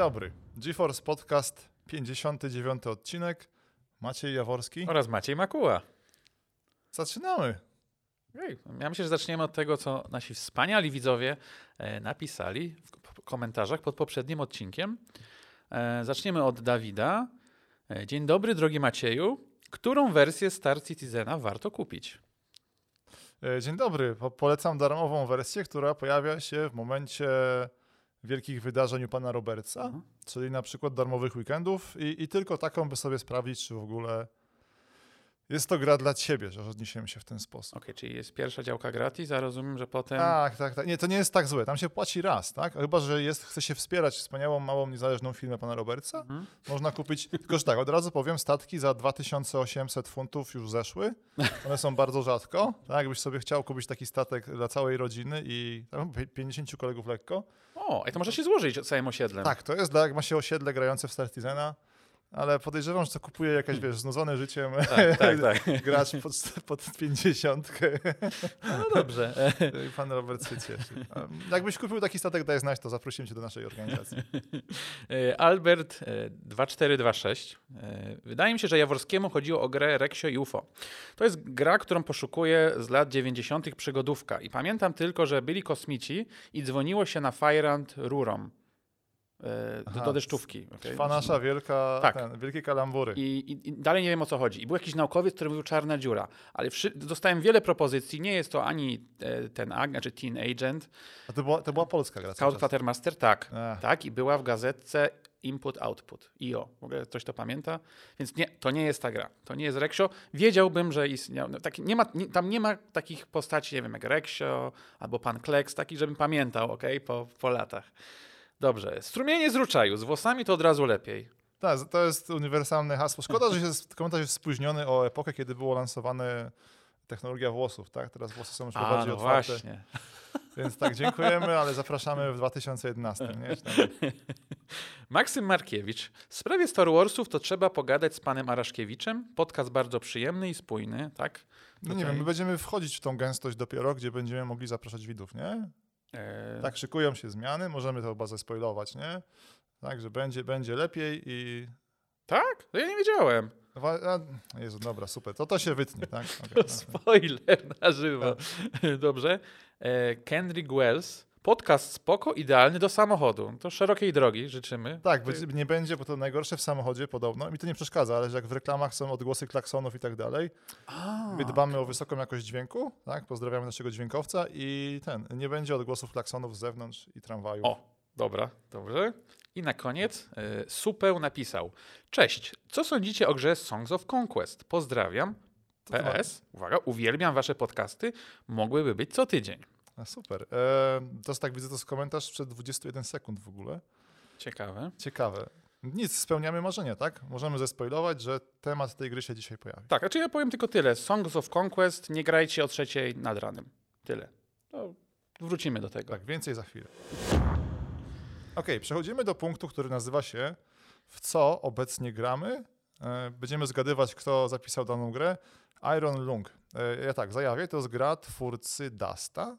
dobry. GeForce Podcast, 59 odcinek. Maciej Jaworski. Oraz Maciej Makuła. Zaczynamy. Ej, Ja myślę, że zaczniemy od tego, co nasi wspaniali widzowie e, napisali w komentarzach pod poprzednim odcinkiem. E, Zaczniemy od Dawida. E, Dzień dobry, drogi Macieju. Którą wersję Star Citizena warto kupić? Dzień dobry. Po- Polecam darmową wersję, która pojawia się w momencie wielkich wydarzeń u pana Robertsa, Mhm. czyli na przykład darmowych weekendów i, i tylko taką, by sobie sprawdzić, czy w ogóle jest to gra dla ciebie, że odniesiemy się w ten sposób. Okej, czyli jest pierwsza działka gratis, a rozumiem, że potem... Tak, tak, tak. Nie, to nie jest tak złe. Tam się płaci raz, tak? Chyba, że jest, chce się wspierać wspaniałą, małą, niezależną firmę pana Robertsa. Mhm. Można kupić, tylko że tak, od razu powiem, statki za 2800 funtów już zeszły. One są bardzo rzadko. Tak, jakbyś sobie chciał kupić taki statek dla całej rodziny i tam 50 kolegów lekko. O, i to może się złożyć całym osiedlem. Tak, to jest dla, jak ma się osiedle grające w Star Citizena, ale podejrzewam, że to kupuje jakaś, wiesz, znudzony życiem tak, tak. tak. gracz pod, pod 50. No dobrze. E, I Pan Robert się cieszy. Jakbyś kupił taki statek, daj znać, to zaprosimy cię do naszej organizacji. E, Albert e, 2426. E, Wydaje mi się, że Jaworskiemu chodziło o grę Reksio i UFO. To jest gra, którą poszukuję z lat 90. przygodówka. I pamiętam tylko, że byli kosmici i dzwoniło się na Fajrant e, do, Aha, do deszczówki. okej? Trwa nasza wielka, Tak. ten, wielkie kalambury. I, i, I dalej nie wiem o co chodzi. I był jakiś naukowiec, który mówił czarna dziura. Ale wszy- dostałem wiele propozycji. Nie jest to ani e, ten ag, znaczy Teen Agent, A to była, to była polska gra. Scout. Quatermaster, tak. Ech. Tak, i była w gazetce Input Output. IO. W ogóle ktoś to pamięta? Więc nie, to nie jest ta gra. To nie jest Reksio. Wiedziałbym, że istniał. No, taki, nie ma, nie, tam nie ma takich postaci, nie wiem, jak Reksio albo Pan Kleks, takich, żebym pamiętał, ok, po, po latach. Dobrze. Strumienie z ruczaju. Z włosami to od razu lepiej. Tak, to jest uniwersalne hasło. Szkoda, że się, komentarz jest spóźniony o epokę, kiedy było lansowane technologia włosów, tak? Teraz włosy są już A, bardziej no otwarte. właśnie. Więc tak, dziękujemy, ale zapraszamy w 2011. Nie? Maksym Markiewicz. W sprawie Star Warsów to trzeba pogadać z panem Araszkiewiczem. Podcast bardzo przyjemny i spójny, tak? No nie wiem, my będziemy wchodzić w tą gęstość dopiero, gdzie będziemy mogli zapraszać widzów, nie? E, Tak, szykują się zmiany, możemy to chyba zaspoilować, nie? Tak, że będzie, będzie lepiej i... tak? To ja nie wiedziałem. A, Jezu, dobra, super. To to się wytnie, tak? Okej, To spoiler na żywo. Dobrze. E, Kendrick Wells. Podcast spoko, idealny do samochodu. To szerokiej drogi życzymy. Tak, będzie- nie będzie, bo to najgorsze w samochodzie podobno. Mi to nie przeszkadza, ale że jak w reklamach są odgłosy klaksonów i tak dalej, A, my dbamy o wysoką jakość dźwięku, tak? Pozdrawiamy naszego dźwiękowca i ten, nie będzie odgłosów klaksonów z zewnątrz i tramwaju. O, dobra, dobrze. I na koniec e, Supeł napisał. Cześć, co sądzicie o grze Songs of Conquest? Pozdrawiam. PS, uwaga, uwielbiam wasze podcasty. Mogłyby być co tydzień. A, super. E, to jest tak, widzę, to jest komentarz sprzed 21 sekund w ogóle. Ciekawe. Ciekawe. Nic, spełniamy marzenia, tak? Możemy zespoilować, że temat tej gry się dzisiaj pojawi. Tak, znaczy ja powiem tylko tyle. Songs of Conquest nie grajcie o trzeciej nad ranem. Tyle. No, wrócimy do tego. Tak, więcej za chwilę. Okej, przechodzimy do punktu, który nazywa się w co obecnie gramy. E, Będziemy zgadywać, kto zapisał daną grę. Iron Lung. E, Ja tak, zajawię, to jest gra twórcy Dasta,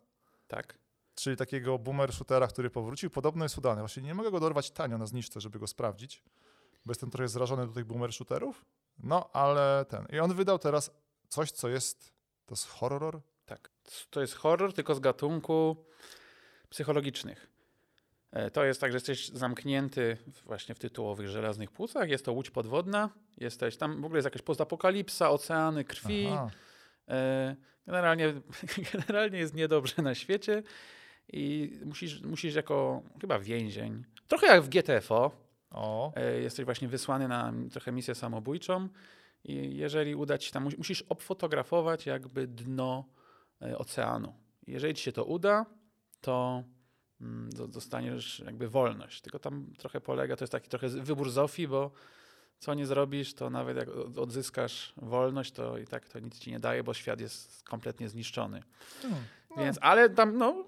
Tak. czyli takiego boomer shootera, który powrócił. Podobno jest udany. Właśnie nie mogę go dorwać tanio na zniżce, żeby go sprawdzić, bo jestem trochę zrażony do tych boomer shooterów. No, ale ten. I on wydał teraz coś, co jest, to jest horror? Tak. To jest horror, tylko z gatunku psychologicznych. E, To jest tak, że jesteś zamknięty właśnie w tytułowych żelaznych płucach. Jest to łódź podwodna. Jesteś tam, w ogóle jest jakaś postapokalipsa, oceany, krwi. Aha. Generalnie, generalnie jest niedobrze na świecie i musisz, musisz jako chyba więzień, trochę jak w GTFO, O, e, jesteś właśnie wysłany na trochę misję samobójczą i jeżeli uda ci się tam, mus- musisz obfotografować jakby dno e, oceanu. Jeżeli ci się to uda, to mm, do- dostaniesz jakby wolność. Tylko tam trochę polega, to jest taki trochę wybór Zofii, bo co nie zrobisz, to nawet jak od- odzyskasz wolność, to i tak to nic ci nie daje, bo świat jest kompletnie zniszczony. Hmm. Więc, ale tam, no,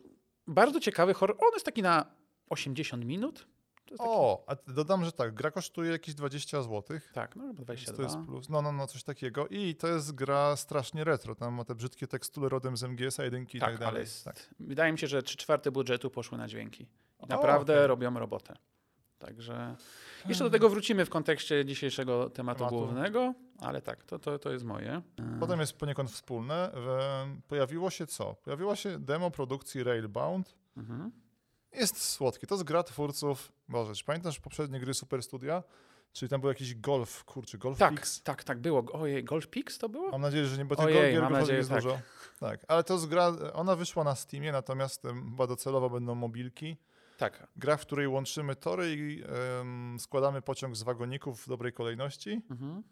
bardzo ciekawy horror. On jest taki na 80 minut. To taki, O, a dodam, że tak, gra kosztuje jakieś 20 zł. Tak, no To 22. jest plus. No, no, no, coś takiego. I to jest gra strasznie retro. Tam ma te brzydkie tekstury rodem z MGS-a, jedynki i tak, tak, dalej. ale jest, Tak. wydaje mi się, że 3 czwarte budżetu poszły na dźwięki. I O, naprawdę okej. robią robotę. Także jeszcze do tego wrócimy w kontekście dzisiejszego tematu, Tematu. głównego, ale tak, to, to, to jest moje. Potem jest poniekąd wspólne. E, Pojawiło się co? Pojawiła się demo produkcji Railbound. Mhm. Jest słodki. To jest gra twórców. Boże, czy pamiętasz poprzednie gry Super Studia? Czyli tam był jakiś golf, kurczę, golf Tak, Pix? tak, tak było. Ojej, Golf Pix to było? Mam nadzieję, że nie, bo tych Ojej, gier nadzieję, jest tak. dużo. Tak, ale to jest gra, ona wyszła na Steamie, natomiast chyba docelowo będą mobilki. Tak. Gra, w której łączymy tory i składamy pociąg z wagoników w dobrej kolejności. Mhm.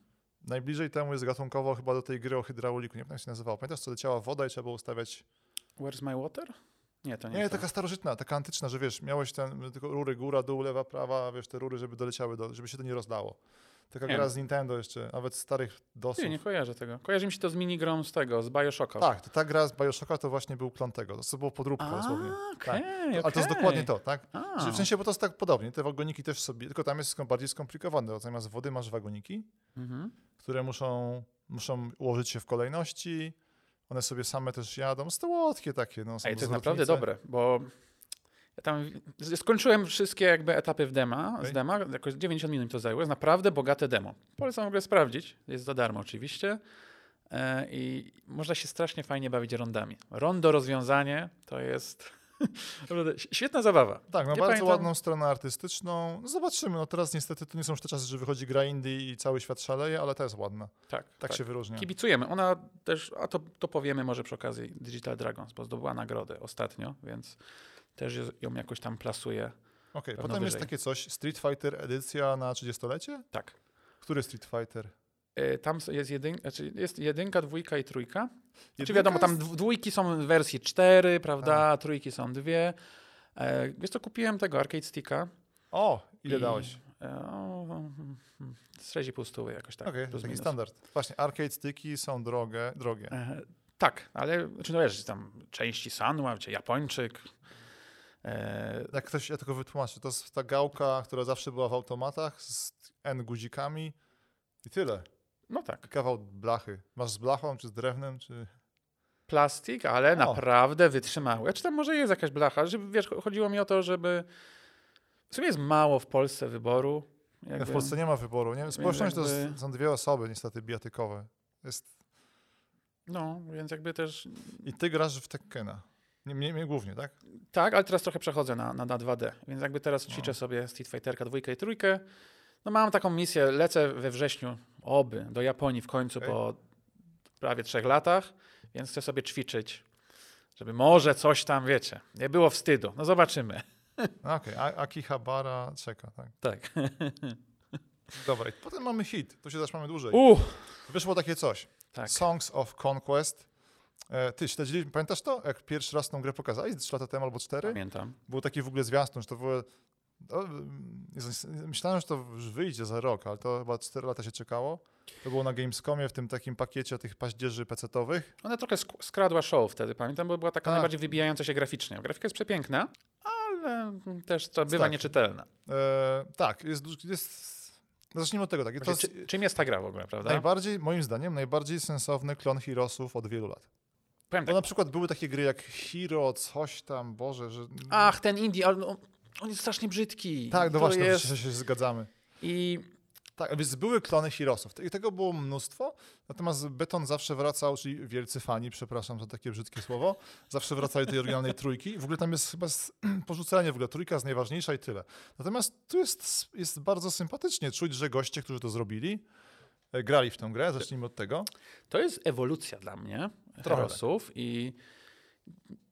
Najbliżej temu jest gatunkowo chyba do tej gry o hydrauliku. Nie pamiętam, jak się nazywało. Pamiętasz, co leciała woda i trzeba było ustawiać... Where's my water? Nie, to nie. Nie, to. taka starożytna, taka antyczna, że wiesz, miałeś ten, tylko rury góra, dół, lewa, prawa, wiesz, te rury, żeby doleciały, do, żeby się to nie rozdało. Taka Nie. gra z Nintendo jeszcze, nawet starych DOSów. Nie, nie kojarzę tego. Kojarzy mi się to z minigrą z tego, z Bioshocka. Tak, to ta gra z Bioshocka to właśnie był klon tego. To było podróbka dosłownie. okej, Ale to jest dokładnie to, tak? A, Czyli w sensie, bo to jest tak podobnie, te wagoniki też sobie, tylko tam jest bardziej skomplikowane. Zamiast wody masz wagoniki, mhm. które muszą, muszą ułożyć się w kolejności, one sobie same też jadą, słodkie takie. No, Ej, to jest naprawdę dobre, bo tam z- skończyłem wszystkie jakby etapy w dema, z Okej. dema, jakoś 90 minut to zajęło, jest naprawdę bogate demo. Polecam w ogóle sprawdzić, jest za darmo oczywiście e, i można się strasznie fajnie bawić rondami. Rondo rozwiązanie to jest świetna zabawa. Tak, ma Ja bardzo pamiętam- ładną stronę artystyczną. No Zobaczymy, no teraz niestety to nie są te czasy, że wychodzi gra indie i cały świat szaleje, ale to jest ładna. Tak, Tak, się wyróżnia. Kibicujemy. Ona też, a to, to powiemy może przy okazji Digital Dragons, bo zdobyła nagrodę ostatnio, więc też ją jakoś tam plasuje. Okej, pewno potem jest wyżej. takie coś, Street Fighter edycja na 30-lecie? Tak. Który Street Fighter? Y, Tam jest, jedyn, znaczy jest jedynka, dwójka i trójka. Znaczy Jedynka wiadomo, tam jest- dw- dwójki są w wersji cztery, prawda, trójki są dwie. E, Wiesz co, kupiłem tego Arcade Sticka. O, ile i- dałeś? e, o, mm, mm, Z 6,5 stówy jakoś tak. Okej, plus taki standard. Właśnie, arcade sticki są drogie. drogie. E, Tak, ale czy no wiesz, tam części Sanwa, czy Japończyk. E, Jak ktoś, ja tylko wytłumaczę, to jest ta gałka, która zawsze była w automatach z N guzikami i tyle. No tak. Kawał blachy. Masz z blachą, czy z drewnem, czy... Plastik, ale O. naprawdę wytrzymały. Czy tam może jest jakaś blacha? Żeby, wiesz, chodziło mi o to, żeby. W sumie jest mało w Polsce wyboru. Jakby... W Polsce nie ma wyboru. Nie? Społeczność to jakby- jest, są dwie osoby niestety bijatykowe. Jest... No, więc jakby też. I ty grasz w Tekkena. Nie, mnie, mnie głównie, tak? Tak, ale teraz trochę przechodzę na, na, na 2D. Więc jakby teraz ćwiczę No. sobie Street Fighterka dwójkę i trójkę. No mam taką misję, lecę we wrześniu, oby, do Japonii w końcu Okej. po prawie trzech latach, więc chcę sobie ćwiczyć, żeby może coś tam, wiecie, nie było wstydu. No zobaczymy. No Okej, A- Akihabara czeka, tak. Tak. Dobra, i potem mamy hit. Tu się zatrzymamy dłużej. Uh, Wyszło takie coś. tak. Songs of Conquest. E, ty, śledzili, pamiętasz to? Jak pierwszy raz tą grę pokazali, trzy lata temu albo cztery? Pamiętam. Był taki w ogóle zwiastun, że to było... No, myślałem, że to już wyjdzie za rok, ale to chyba 4 lata się czekało. To było na Gamescomie w tym takim pakiecie tych paździerzy pecetowych. Ona trochę sk- skradła show wtedy, pamiętam, bo była taka Tak. najbardziej wybijająca się graficznie. Grafika jest przepiękna, ale też to bywa Tak. nieczytelna. E, tak, jest, jest... No zacznijmy od tego. Tak. To Właśnie, czy, czym jest ta gra w ogóle, prawda? najbardziej, moim zdaniem, najbardziej sensowny klon Heroesów od wielu lat. Powiem Bo tak, na przykład były takie gry jak Hero, coś tam, Boże, że... ach, ten indie, ale on, on jest strasznie brzydki. Tak, no To właśnie, jest... się, się zgadzamy. I Tak, więc były klony Heroesów. I tego było mnóstwo, natomiast Beton zawsze wracał, czyli wielcy fani, przepraszam za takie brzydkie słowo, zawsze wracali do tej oryginalnej trójki. W ogóle tam jest chyba porzucenie, w ogóle trójka jest najważniejsza i tyle. Natomiast tu jest, jest bardzo sympatycznie czuć, że goście, którzy to zrobili, e, grali w tę grę, zacznijmy od tego. to jest ewolucja dla mnie Herosów i,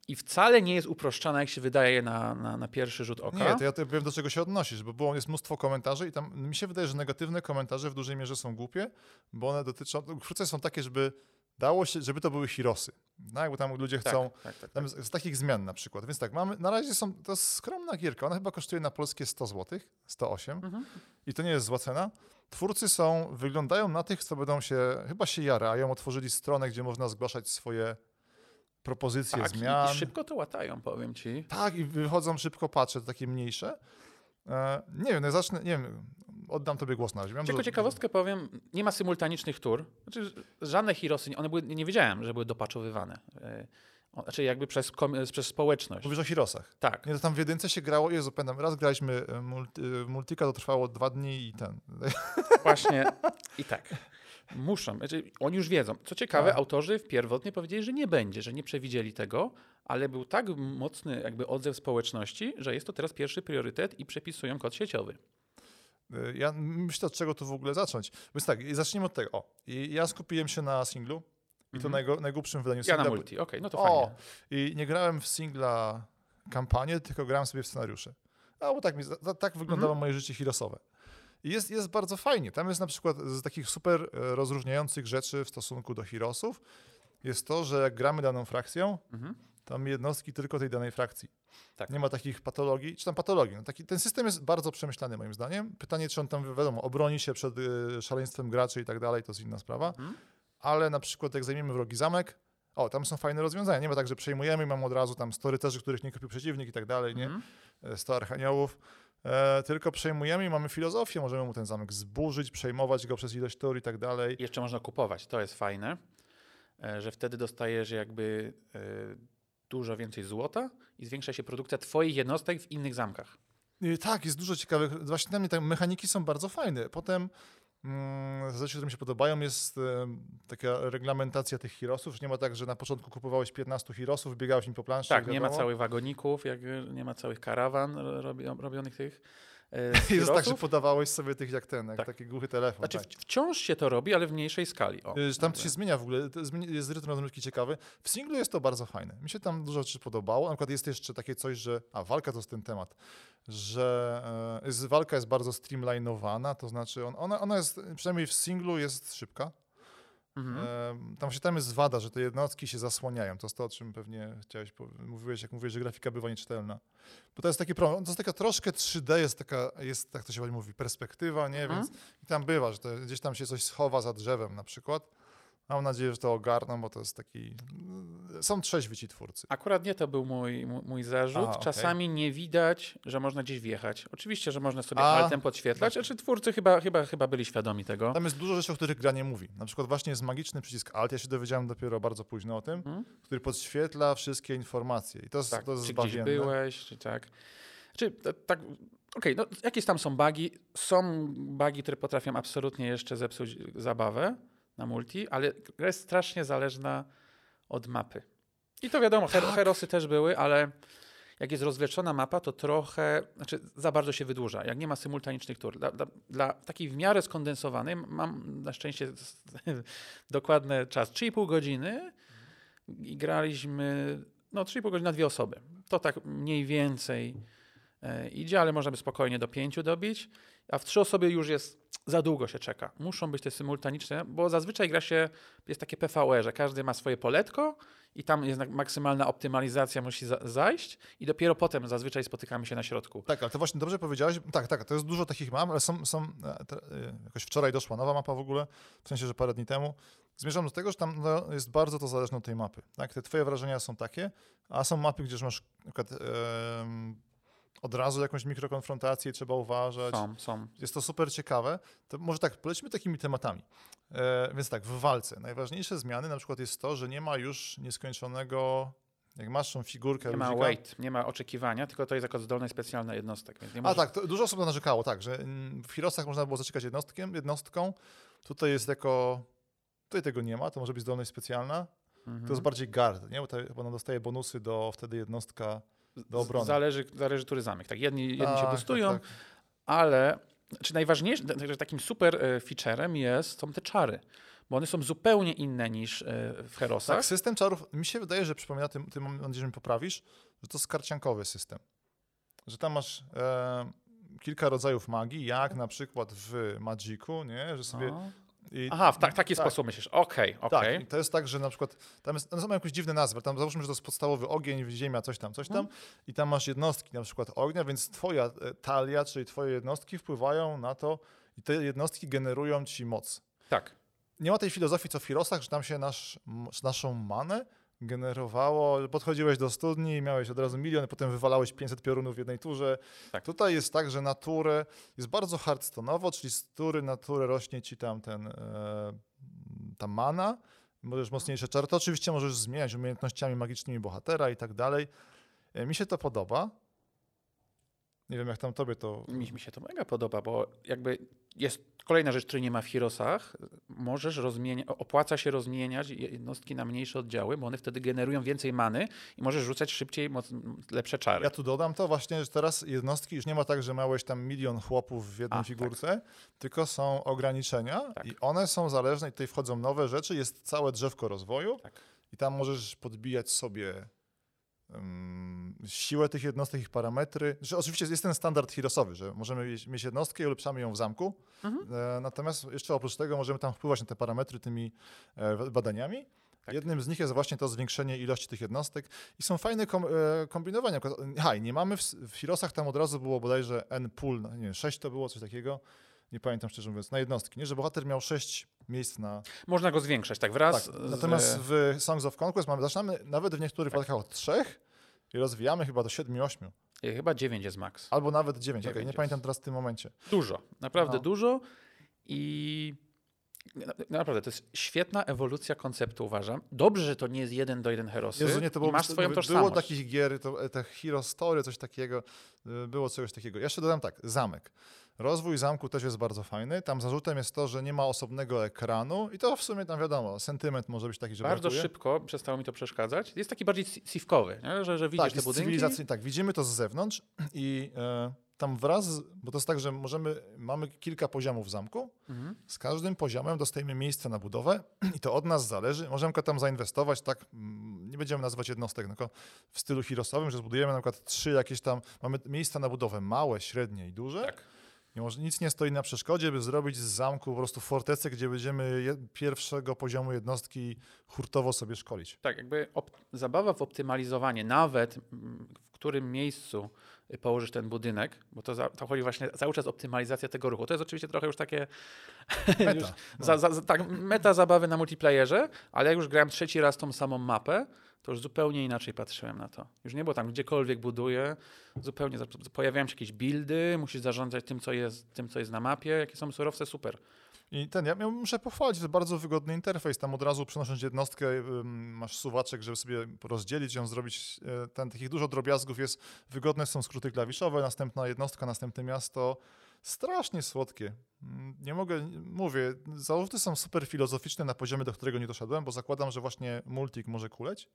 i wcale nie jest uproszczona, jak się wydaje na, na, na pierwszy rzut oka. Nie, to ja wiem, do czego się odnosisz, bo było, jest mnóstwo komentarzy i tam mi się wydaje, że negatywne komentarze w dużej mierze są głupie, bo one dotyczą, krótce są takie, żeby dało się, żeby to były Hirosy. No, jakby tam ludzie tak, chcą, tak, tak, Tam z, z takich zmian na przykład. Więc tak, mamy, na razie są, to jest skromna gierka. Ona chyba kosztuje na polskie 100 zł, 108 Mhm. i to nie jest zła cena. Twórcy są, wyglądają na tych, co będą się, chyba się jarają, otworzyli stronę, gdzie można zgłaszać swoje propozycje tak, zmian. i szybko to łatają, powiem ci. Tak, i wychodzą szybko patrzę, to takie mniejsze. E, nie wiem, no zacznę, nie wiem, oddam tobie głos na razie. Tylko dużo- ciekawostkę powiem, nie ma symultanicznych tur. Znaczy, żadne Hirosy, one były, nie wiedziałem, że były dopaczowywane. E, Znaczy jakby przez, przez społeczność. Mówisz o Hirosach. Tak. Nie, to tam w jedynce się grało, Jezu, pamiętam, raz graliśmy e, multi, e, Multika, to trwało dwa dni i ten. Właśnie i tak. Muszą. Znaczy, oni już wiedzą. Co ciekawe, Tak. autorzy pierwotnie powiedzieli, że nie będzie, że nie przewidzieli tego, ale był tak mocny jakby odzew społeczności, że jest to teraz pierwszy priorytet i przepisują kod sieciowy. E, Ja myślę, od czego tu w ogóle zacząć. Więc tak, zacznijmy od tego. O, ja skupiłem się na singlu i to Mhm. najgo, najgłupszym wydaniu Ja na singla. multi, okej, no to O, fajnie. i nie grałem w singla kampanię, tylko grałem sobie w scenariusze. A bo tak, mi, tak wyglądało Mhm. moje życie Hirosowe. I jest, jest bardzo fajnie. Tam jest na przykład z takich super e, rozróżniających rzeczy w stosunku do Hirosów jest to, że jak gramy daną frakcją, Mhm. to mamy jednostki tylko tej danej frakcji. Tak. Nie ma takich patologii, czy tam patologii. No taki, ten system jest bardzo przemyślany moim zdaniem. Pytanie, czy on tam, wiadomo, obroni się przed y, szaleństwem graczy i tak dalej, to jest inna sprawa. Mhm. Ale na przykład jak zajmiemy wrogi zamek, o, tam są fajne rozwiązania. Nie ma tak, że przejmujemy i mam od razu tam 100 rycerzy, których nie kupił przeciwnik i tak dalej, nie? E, 100 archaniołów. E, tylko przejmujemy i mamy filozofię, możemy mu ten zamek zburzyć, przejmować go przez ilość tur i tak dalej. Jeszcze można kupować, to jest fajne, e, że wtedy dostajesz jakby e, dużo więcej złota i zwiększa się produkcja twoich jednostek w innych zamkach. I tak, jest dużo ciekawych. Właśnie dla mnie te mechaniki są bardzo fajne. Potem mm, rzeczy, które mi się podobają, jest em, taka reglamentacja tych hirosów. że Nie ma tak, że na początku kupowałeś 15 hirosów, biegałeś im po planszy. Tak, nie ma całych wagoników, jak, nie ma całych karawan robi, robionych tych e, Jest tak, że podawałeś sobie tych jak ten, jak Tak. taki głuchy telefon. Znaczy tak. wciąż się to robi, ale w mniejszej skali. O, Tam to się zmienia w ogóle, jest rytm rozgrywki ciekawy. W singlu jest to bardzo fajne. Mi się tam dużo rzeczy podobało. Na przykład jest jeszcze takie coś, że. A walka to jest ten temat, że e, jest, walka jest bardzo streamlinowana, to znaczy on, ona, ona jest, przynajmniej w singlu jest szybka. Mhm. Tam się tam jest wada, że te jednostki się zasłaniają. To jest to, o czym pewnie chciałeś, mówiłeś, jak mówiłeś, że grafika bywa nieczytelna. Bo to jest taki problem. To jest taka troszkę 3D, jest taka, jest, tak to się mówi, perspektywa, nie? Mhm. Więc i tam bywa, że gdzieś tam się coś schowa za drzewem na przykład. Mam nadzieję, że to ogarną, bo to jest taki... Są trzeźwi ci twórcy. Akurat nie to był mój, mój, zarzut. A, okej. Czasami nie widać, że można gdzieś wjechać. Oczywiście, że można sobie A, altem podświetlać, właśnie. znaczy twórcy chyba, chyba, chyba byli świadomi tego. Tam jest dużo rzeczy, o których gra nie mówi. Na przykład właśnie jest magiczny przycisk Alt, ja się dowiedziałem dopiero bardzo późno o tym, Mhm. który podświetla wszystkie informacje. I to jest, Tak, to jest czy gdzieś byłeś, czy tak. Czy t- tak, okej, no jakieś tam są bugi. Są bugi, które potrafią absolutnie jeszcze zepsuć zabawę na multi, ale gra jest strasznie zależna od mapy. I to wiadomo, her- Tak. herosy też były, ale jak jest rozwieszczona mapa, to trochę, znaczy za bardzo się wydłuża. Jak nie ma symultanicznych tur. Dla, dla, dla takiej w miarę skondensowanej, mam na szczęście dokładny czas, 3,5 godziny i graliśmy, no 3,5 godziny na dwie osoby. To tak mniej więcej idzie, ale można by spokojnie do pięciu dobić, a w trzy osoby już jest za długo się czeka. Muszą być te symultaniczne, bo zazwyczaj gra się, jest takie PvE, że każdy ma swoje poletko i tam jest maksymalna optymalizacja musi za zajść i dopiero potem zazwyczaj spotykamy się na środku. Tak, ale to właśnie dobrze powiedziałeś. Tak, tak, to jest dużo takich map, ale są, są e, te, e, jakoś wczoraj doszła nowa mapa w ogóle, w sensie, że parę dni temu. Zmierzam do tego, że tam no, jest bardzo to zależne od tej mapy. Tak? Te twoje wrażenia są takie, a są mapy, gdzie masz na przykład em, od razu jakąś mikrokonfrontację, trzeba uważać. Są, są. Jest to super ciekawe. To może tak, polećmy takimi tematami. E, więc tak, w walce najważniejsze zmiany na przykład jest to, że nie ma już nieskończonego, jak masz tą figurkę Nie ma ludzika- wait, nie ma oczekiwania, tylko to jest jako zdolność specjalna jednostek. Więc nie A tak, dużo osób narzekało, tak, że mm, w Hirosach można było zaczekać jednostkiem, jednostką. Tutaj jest jako. Tutaj tego nie ma, to może być zdolność specjalna. Mhm. To jest bardziej guard, nie? Bo, ta, bo ona dostaje bonusy do wtedy jednostka do obrony. Zależy, zależy który zamek. Tak, jedni, jedni się Tak, boostują, tak, tak. ale czy najważniejszym, że takim super e, featurem jest, są te czary, bo one są zupełnie inne niż e, w Herosach. Tak, system czarów, mi się wydaje, że przypomina, tym, tym mam nadzieję, że mi poprawisz, że to jest karciankowy system. Że tam masz e, kilka rodzajów magii, jak na przykład w Magicu, nie? Że sobie... O. I, Aha, w ta, taki tak. sposób myślisz. Okej, okej. Tak, i to jest tak, że na przykład tam, jest, tam są jakieś dziwne nazwy, tam załóżmy, że to jest podstawowy ogień, ziemia, coś tam, coś tam Mhm. i tam masz jednostki na przykład ognia, więc twoja e, talia, czyli twoje jednostki wpływają na to i te jednostki generują ci moc. Tak. Nie ma tej filozofii co w Hirosach, że tam się nasz, naszą manę generowało, podchodziłeś do studni i miałeś od razu milion, potem wywalałeś 500 piorunów w jednej turze. Tak. Tutaj jest tak, że naturę jest bardzo hardstonowo, czyli z tury na turę rośnie ci tam ten, e, ta mana możesz mocniejsze czary. To oczywiście możesz zmieniać umiejętnościami magicznymi bohatera i tak dalej. E, Mi się to podoba. Nie wiem, jak tam tobie to... Mi, mi się to mega podoba, bo jakby jest kolejna rzecz, której nie ma w Heroesach. Możesz rozmieniać, opłaca się rozmieniać jednostki na mniejsze oddziały, bo one wtedy generują więcej many i możesz rzucać szybciej moc, lepsze czary. Ja tu dodam to właśnie, że teraz jednostki już nie ma tak, że miałeś tam milion chłopów w jednej A, tak. figurce, tylko są ograniczenia Tak. i one są zależne i tutaj wchodzą nowe rzeczy, jest całe drzewko rozwoju Tak. i tam możesz podbijać sobie siłę tych jednostek, ich parametry. Że oczywiście jest ten standard heroesowy, że możemy mieć, jednostkę i ulepszamy ją w zamku, Mhm. e, natomiast jeszcze oprócz tego możemy tam wpływać na te parametry tymi e, badaniami. Tak. Jednym z nich jest właśnie to zwiększenie ilości tych jednostek i są fajne kom, e, kombinowania. Na przykład, Ha, i nie mamy w, w Heroesach tam od razu było bodajże N pool, no, nie wiem, 6 to było, coś takiego. Nie pamiętam szczerze mówiąc, na jednostki, nie? Że bohater miał 6 miejsc na. Można go zwiększać, tak wraz Tak, z... natomiast w Songs of Conquest mamy, zaczynamy nawet w niektórych Tak. przypadkach od 3 i rozwijamy chyba do 7-8, e, Chyba 9 jest max. albo nawet 9. Okay, Dziewięć nie jest. pamiętam teraz w tym momencie. Dużo, naprawdę No. dużo i na- naprawdę to jest świetna ewolucja konceptu uważam. Dobrze, że to nie jest jeden do jeden herosy Jezu, nie, to było, i masz swoją było tożsamość. takich gier, to, e, te Hero Story, coś takiego, y, było czegoś takiego. Ja jeszcze dodam tak, zamek. Rozwój zamku też jest bardzo fajny. Tam zarzutem jest to, że nie ma osobnego ekranu i to w sumie tam wiadomo, sentyment może być taki, że Bardzo brakuje. szybko przestało mi to przeszkadzać. Jest taki bardziej si- sivkowy, nie? Że, że widzisz tak, te budynki. tak, widzimy to z zewnątrz i e, tam wraz, z- bo to jest tak, że możemy, mamy kilka poziomów zamku, Mhm. z każdym poziomem dostajemy miejsce na budowę i to od nas zależy. Możemy tam zainwestować, tak, nie będziemy nazywać jednostek, tylko w stylu hirosowym, że zbudujemy na przykład trzy jakieś tam, mamy miejsca na budowę małe, średnie i duże. Tak. Nie może, nic nie stoi na przeszkodzie, by zrobić z zamku po prostu fortecę, gdzie będziemy je, pierwszego poziomu jednostki hurtowo sobie szkolić. Tak, jakby zabawa w optymalizowanie, nawet mm, w którym miejscu y, położysz ten budynek, bo to, za, to chodzi właśnie cały czas optymalizacja tego ruchu. To jest oczywiście trochę już takie Meta, już no. za, za, tak, meta zabawy na multiplayerze, ale jak już grałem trzeci raz tą samą mapę, to już zupełnie inaczej patrzyłem na to. Już nie było tam gdziekolwiek buduję, zupełnie pojawiają się jakieś buildy, musisz zarządzać tym, co jest, tym, co jest na mapie, jakie są surowce, super. I ten, ja muszę pochwalić, to jest bardzo wygodny interfejs. Tam od razu przenosząc jednostkę, masz suwaczek, żeby sobie rozdzielić ją, zrobić e, ten, takich dużo drobiazgów jest. Wygodne są skróty klawiszowe, następna jednostka, następne miasto. Strasznie słodkie. Mm, Nie mogę, mówię, zarzuty są super filozoficzne na poziomie, do którego nie doszedłem, bo zakładam, że właśnie multik może kuleć.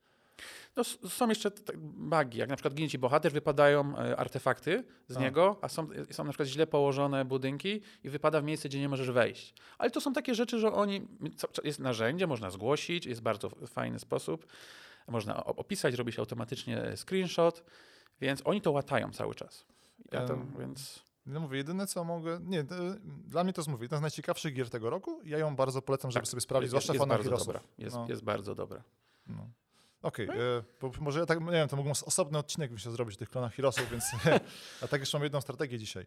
No, są jeszcze t- t- bugi, jak na przykład ginie ci bohater, wypadają e, artefakty z A. niego, a są, są na przykład źle położone budynki i wypada w miejsce, gdzie nie możesz wejść. Ale to są takie rzeczy, że oni, jest narzędzie, można zgłosić, jest bardzo fajny sposób, można opisać, robi się automatycznie screenshot, więc oni to łatają cały czas. Ja to, Em, więc... No mówię, jedyne co mogę, nie, to, dla mnie to jest, mówię, jedna z najciekawszych gier tego roku. Ja ją bardzo polecam, żeby Tak, sobie sprawdzić, jest, zwłaszcza jest fanów bardzo Heroesów. dobra. Jest, No. jest bardzo dobra. No. Okej, e, bo może ja tak, nie wiem, to mógłbym osobny odcinek myślę zrobić o tych klonach Heroesów, więc a tak jeszcze mam jedną strategię dzisiaj.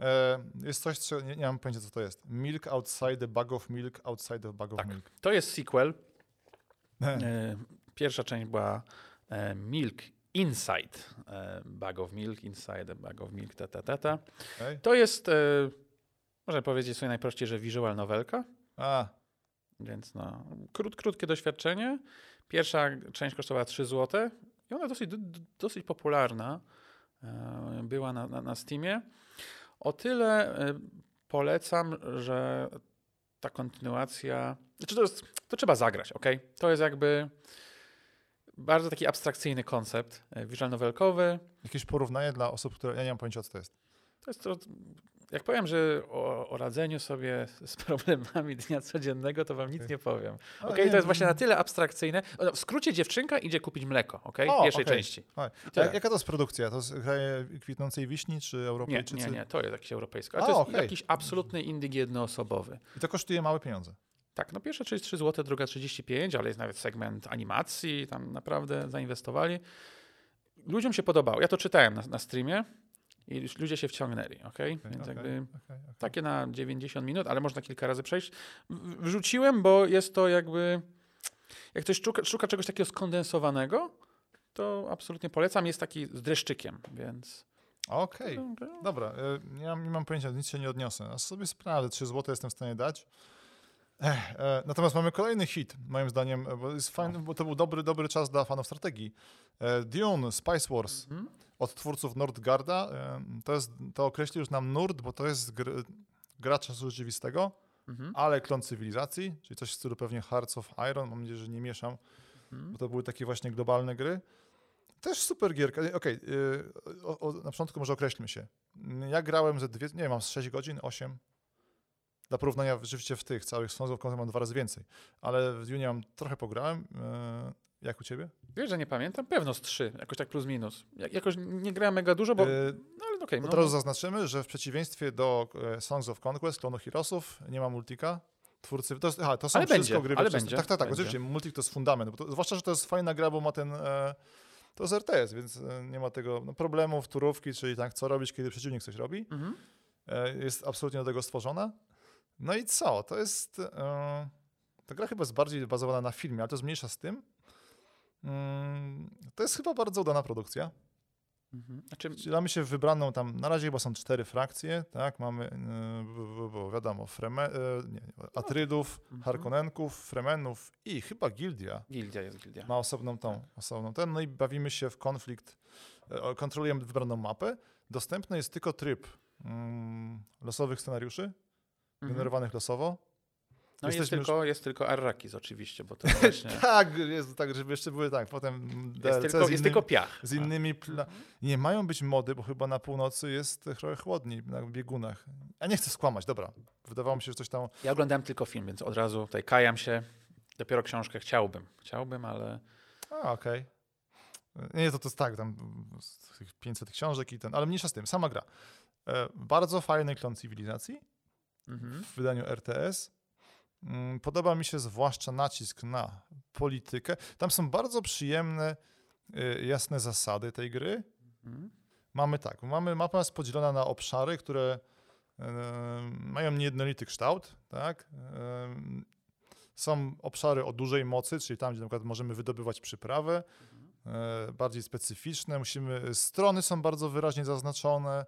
E, jest coś, co nie, nie mam pojęcia co to jest. Milk outside the bag of milk, outside the bag of Tak. milk. To jest sequel. E, E, Pierwsza część była e, Milk Inside, Bag of Milk, Inside Bag of Milk, ta, ta, ta, ta. okej. To jest, e, można powiedzieć sobie najprościej, że visual novelka, A, więc no, krót, krótkie doświadczenie. Pierwsza część kosztowała 3 zł i ona dosyć, dosyć popularna e, była na, na, na Steamie. O tyle e, polecam, że ta kontynuacja, znaczy to, jest, to trzeba zagrać, ok? To jest jakby bardzo taki abstrakcyjny koncept, e, visual novelkowy. jakieś porównanie dla osób, które, ja nie mam pojęcia co to jest. To jest to, jak powiem, że o, o radzeniu sobie z problemami dnia codziennego, to wam nic nie powiem. Okej, nie, to jest właśnie na tyle abstrakcyjne. O, W skrócie dziewczynka idzie kupić mleko, okej? O, W pierwszej okej. części. Jaka to jest produkcja? To jest kraje kwitnącej wiśni, czy Nie, Europejczycy? nie, nie, to jest jakiś europejski. Ale A, to jest jakiś absolutny indyk jednoosobowy. I to kosztuje małe pieniądze. Tak, no pierwsza 33 zł, druga 35, ale jest nawet segment animacji, tam naprawdę zainwestowali. Ludziom się podobało. Ja to czytałem na, na streamie i już ludzie się wciągnęli, ok? Okej, Więc okej, jakby okej. takie na 90 minut, ale można kilka razy przejść. Wrzuciłem, bo jest to jakby, jak ktoś szuka, szuka czegoś takiego skondensowanego, to absolutnie polecam. Jest taki z dreszczykiem, więc... Okej. Dobra, e, nie mam, pojęcia, nic się nie odniosę. A sobie sprawdzę, 3 zł jestem w stanie dać. E, natomiast mamy kolejny hit, moim zdaniem, e, bo jest fajny, bo to był dobry, dobry czas dla fanów strategii. E, Dune, Spice Wars Mhm. od twórców Nordgarda. To, jest, to określi już nam Nord, bo to jest gr, gra czasu rzeczywistego, Mhm. ale klon cywilizacji, czyli coś w stylu pewnie Hearts of Iron, mam nadzieję, że nie mieszam, Mhm. bo to były takie właśnie globalne gry. Też super gierka. Okej, e, o- o- na początku może określmy się. Ja grałem ze dwie, nie wiem, mam z 6 godzin, 8. Dla porównania rzeczywiście w tych całych of Conquest mam dwa razy więcej. Ale w mam trochę pograłem. E, Jak u ciebie? Wiesz, że nie pamiętam? Pewno z trzy, jakoś tak plus minus. Jak, jakoś nie grałem mega dużo, bo... E, No ale okej, Od no, razu zaznaczymy, że w przeciwieństwie do e, Songs of Conquest, klonu Heroesów, nie ma multika. Twórcy, to, aha, to są Ale wszystko będzie, gry ale będzie, Tak, tak, tak, będzie. oczywiście, multik to jest fundament, bo to, zwłaszcza, że to jest fajna gra, bo ma ten, e, to jest RTS, więc nie ma tego no, problemów, turówki, czyli tak, co robić, kiedy przeciwnik coś robi. Mhm. E, jest absolutnie do tego stworzona. No i co? To jest. E, ta gra chyba jest bardziej bazowana na filmie, ale to jest mniejsza z tym. Mm, to jest chyba bardzo udana produkcja. Mhm. Znaczy, Wcielamy się w wybraną tam, na razie chyba są cztery frakcje, tak? Mamy, e, b- b- b- wiadomo, Freme, e, nie, nie, Atrydów, Mhm. Harkonnenków, Fremenów i chyba Gildia gildia jest gildia. ma osobną tą, osobną ten. No i bawimy się w konflikt, e, kontrolujemy wybraną mapę. Dostępny jest tylko tryb mm, losowych scenariuszy. Generowanych losowo. No jest jesteśmy już- tylko, jest tylko Arrakis oczywiście, bo to właśnie... Tak, jest tak, żeby jeszcze były tak, potem DLC jest, tylko, z, jest innymi, tylko piach. z innymi pla- Nie mają być mody, bo chyba na północy jest trochę chłodniej na biegunach. A nie chcę skłamać, dobra. Wydawało mi się, że coś tam... Ja oglądałem tylko film, więc od razu tutaj kajam się. Dopiero książkę chciałbym. Chciałbym, ale... A, okej. Nie, to to jest tak, tam z tych 500 książek i ten, ale mniejsza z tym, sama gra. E, bardzo fajny klon cywilizacji Mhm. w wydaniu RTS. Mm, Podoba mi się zwłaszcza nacisk na politykę. Tam są bardzo przyjemne, y, jasne zasady tej gry. Mhm. Mamy tak, mamy mapa jest podzielona na obszary, które e, mają niejednolity kształt, tak? E, są obszary o dużej mocy, czyli tam, gdzie na przykład możemy wydobywać przyprawę, e, bardziej specyficzne. Musimy, strony są bardzo wyraźnie zaznaczone,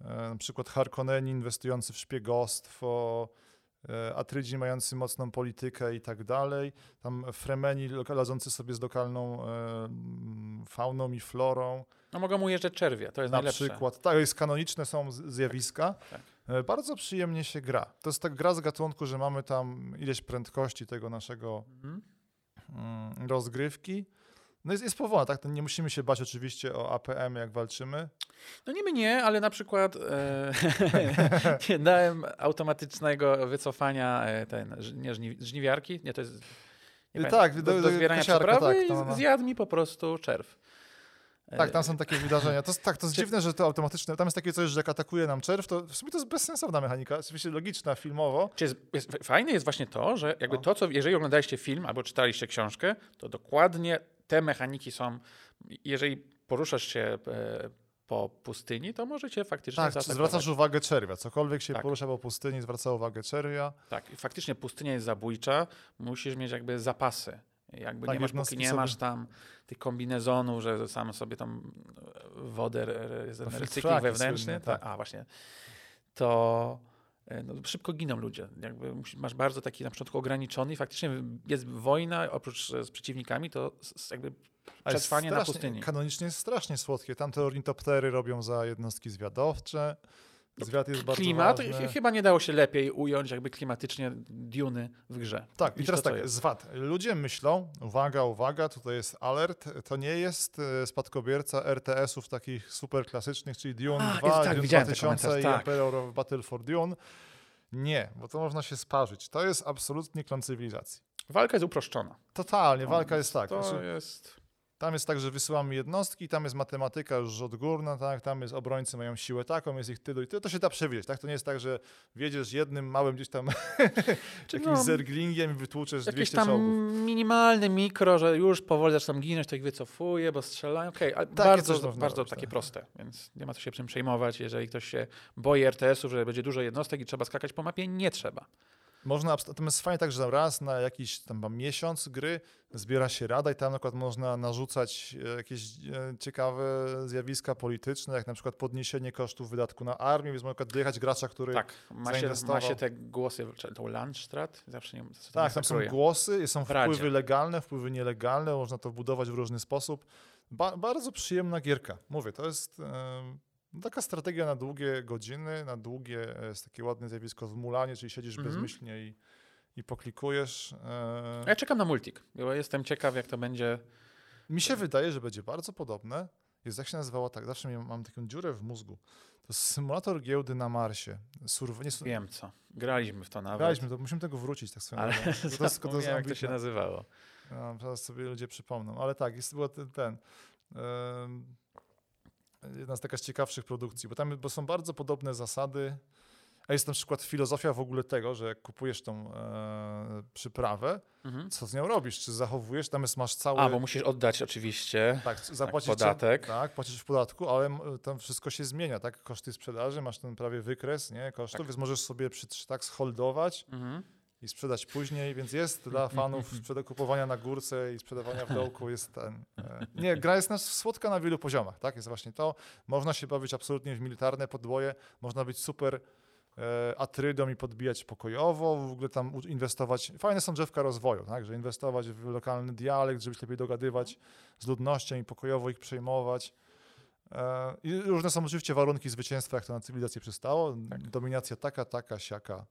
na przykład Harkonneni inwestujący w szpiegostwo, e, Atrydzi mający mocną politykę i tak dalej. Tam Fremeni ladzący sobie z lokalną e, fauną i florą. No mogą ujeżdżać czerwie, to jest Na najlepsze. przykład, tak, jest kanoniczne są zjawiska. Tak. E, Bardzo przyjemnie się gra. To jest tak gra z gatunku, że mamy tam ileś prędkości tego naszego Mhm. mm, rozgrywki. No jest, jest powolna, tak? Nie musimy się bać oczywiście o APM, jak walczymy. No niby nie, ale na przykład e, nie dałem automatycznego wycofania e, ten, nie, żni, żniwiarki, nie, to jest... Nie Tak, pamiętam, do- do, do- do zbierania przeprawy tak, to no. zjadł mi po prostu czerw. E, Tak, tam są takie wydarzenia. To, tak, to jest Czy- dziwne, że to automatyczne. Tam jest takie coś, że jak atakuje nam czerw, to w sumie to jest bezsensowna mechanika. Oczywiście logiczna filmowo. Czy jest, jest, fajne jest właśnie to, że jakby No. to, co jeżeli oglądaliście film albo czytaliście książkę, to dokładnie te mechaniki są. Jeżeli poruszasz się e, po pustyni, to możecie faktycznie Tak, zwracasz uwagę czerwia. Cokolwiek się Tak. porusza po pustyni, zwraca uwagę czerwia. Tak, i faktycznie pustynia jest zabójcza, musisz mieć jakby zapasy. Jakby Tak, nie masz, póki nie sobie- masz tam tych kombinezonów, że sam sobie tam e, wodę, re- re- recykling wewnętrzny, słynne, tak. a właśnie, to no, szybko giną ludzie. Jakby masz bardzo taki na początku ograniczony i faktycznie jest wojna, oprócz e, z przeciwnikami, to jakby Przetrwanie na pustyni. Kanonicznie jest strasznie słodkie. Tam te ornitoptery robią za jednostki zwiadowcze. Zwiad jest bardzo klimat, ważny. ch- chyba nie dało się lepiej ująć jakby klimatycznie Duny w grze. Tak, i teraz to, tak, zwad. Ludzie myślą, uwaga, uwaga, tutaj jest alert, to nie jest e, spadkobierca RTS-ów takich super klasycznych, czyli Dune A, 2, jest- tak, Dune widziałem ten 2000 i tak. Imperial Battle for Dune. Nie, bo to można się sparzyć. To jest absolutnie klon cywilizacji. Walka jest uproszczona. Totalnie, walka jest tak. To Znaczy, jest... Tam jest tak, że wysyłamy jednostki, tam jest matematyka już odgórna, tak? tam jest obrońcy mają siłę taką, jest ich tylu i tylu. To się da przewidzieć, tak? To nie jest tak, że wiedziesz jednym małym gdzieś tam jakimś no, zerglingiem i wytłuczesz Jakieś 200 tam czołgów. minimalne mikro, że już powoli zaczynam ginąć, to ich wycofuję, bo strzelają. Okej, ale Takie bardzo, bardzo takie tak. proste, więc nie ma co się czym przejmować. Jeżeli ktoś się boi RTS-ów, że będzie dużo jednostek i trzeba skakać po mapie, nie trzeba. Można, natomiast fajnie tak, że raz na jakiś tam miesiąc gry zbiera się rada i tam na przykład można narzucać e, jakieś e, ciekawe zjawiska polityczne, jak na przykład podniesienie kosztów wydatku na armię, więc można na przykład dojechać gracza, który... Tak, ma się, ma się te głosy, tą Landstrat, zawsze nie co to Tak, tam są głosy, są wpływy legalne, wpływy nielegalne, można to budować w różny sposób. Ba bardzo przyjemna gierka. Mówię, to jest e, taka strategia na długie godziny, na długie e, jest takie ładne zjawisko w mulanie, czyli siedzisz Mhm. bezmyślnie i, i poklikujesz. E, Ja czekam na multik, bo jestem ciekaw, jak to będzie. Mi się wydaje, że będzie bardzo podobne. Jest, jak się nazywała tak, zawsze mam taką dziurę w mózgu. To jest symulator giełdy na Marsie. Surv nie, Wiem co. Graliśmy w to nawet. graliśmy, to musimy tego wrócić tak swoją Ale to jest- to zapomniałem, jak to się nazywało. No, zaraz sobie ludzie przypomną, ale tak, jest była ten, ten em, jedna z taka z ciekawszych produkcji, bo tam bo są bardzo podobne zasady. A jest na przykład filozofia w ogóle tego, że jak kupujesz tą e, przyprawę, Mhm. co z nią robisz? Czy zachowujesz? Tam jest, masz cały. A, bo musisz oddać oczywiście. tak, zapłacić podatek. Tak, płacisz w podatku, ale tam wszystko się zmienia, tak? Koszty sprzedaży, masz ten prawie wykres, nie? Kosztów, Tak. więc możesz sobie przy, tak sholdować Mhm. I sprzedać później, więc jest dla fanów kupowania na górce i sprzedawania w dołku jest ten... E, nie, gra jest nas słodka na wielu poziomach, tak? Jest właśnie to. Można się bawić absolutnie w militarne podboje, można być super e, atrydą i podbijać pokojowo, w ogóle tam inwestować... Fajne są drzewka rozwoju, tak? Że inwestować w lokalny dialekt, żeby się lepiej dogadywać z ludnością i pokojowo ich przejmować. E, I różne są oczywiście warunki zwycięstwa, jak to na cywilizację przystało. Dominacja taka, taka, siaka.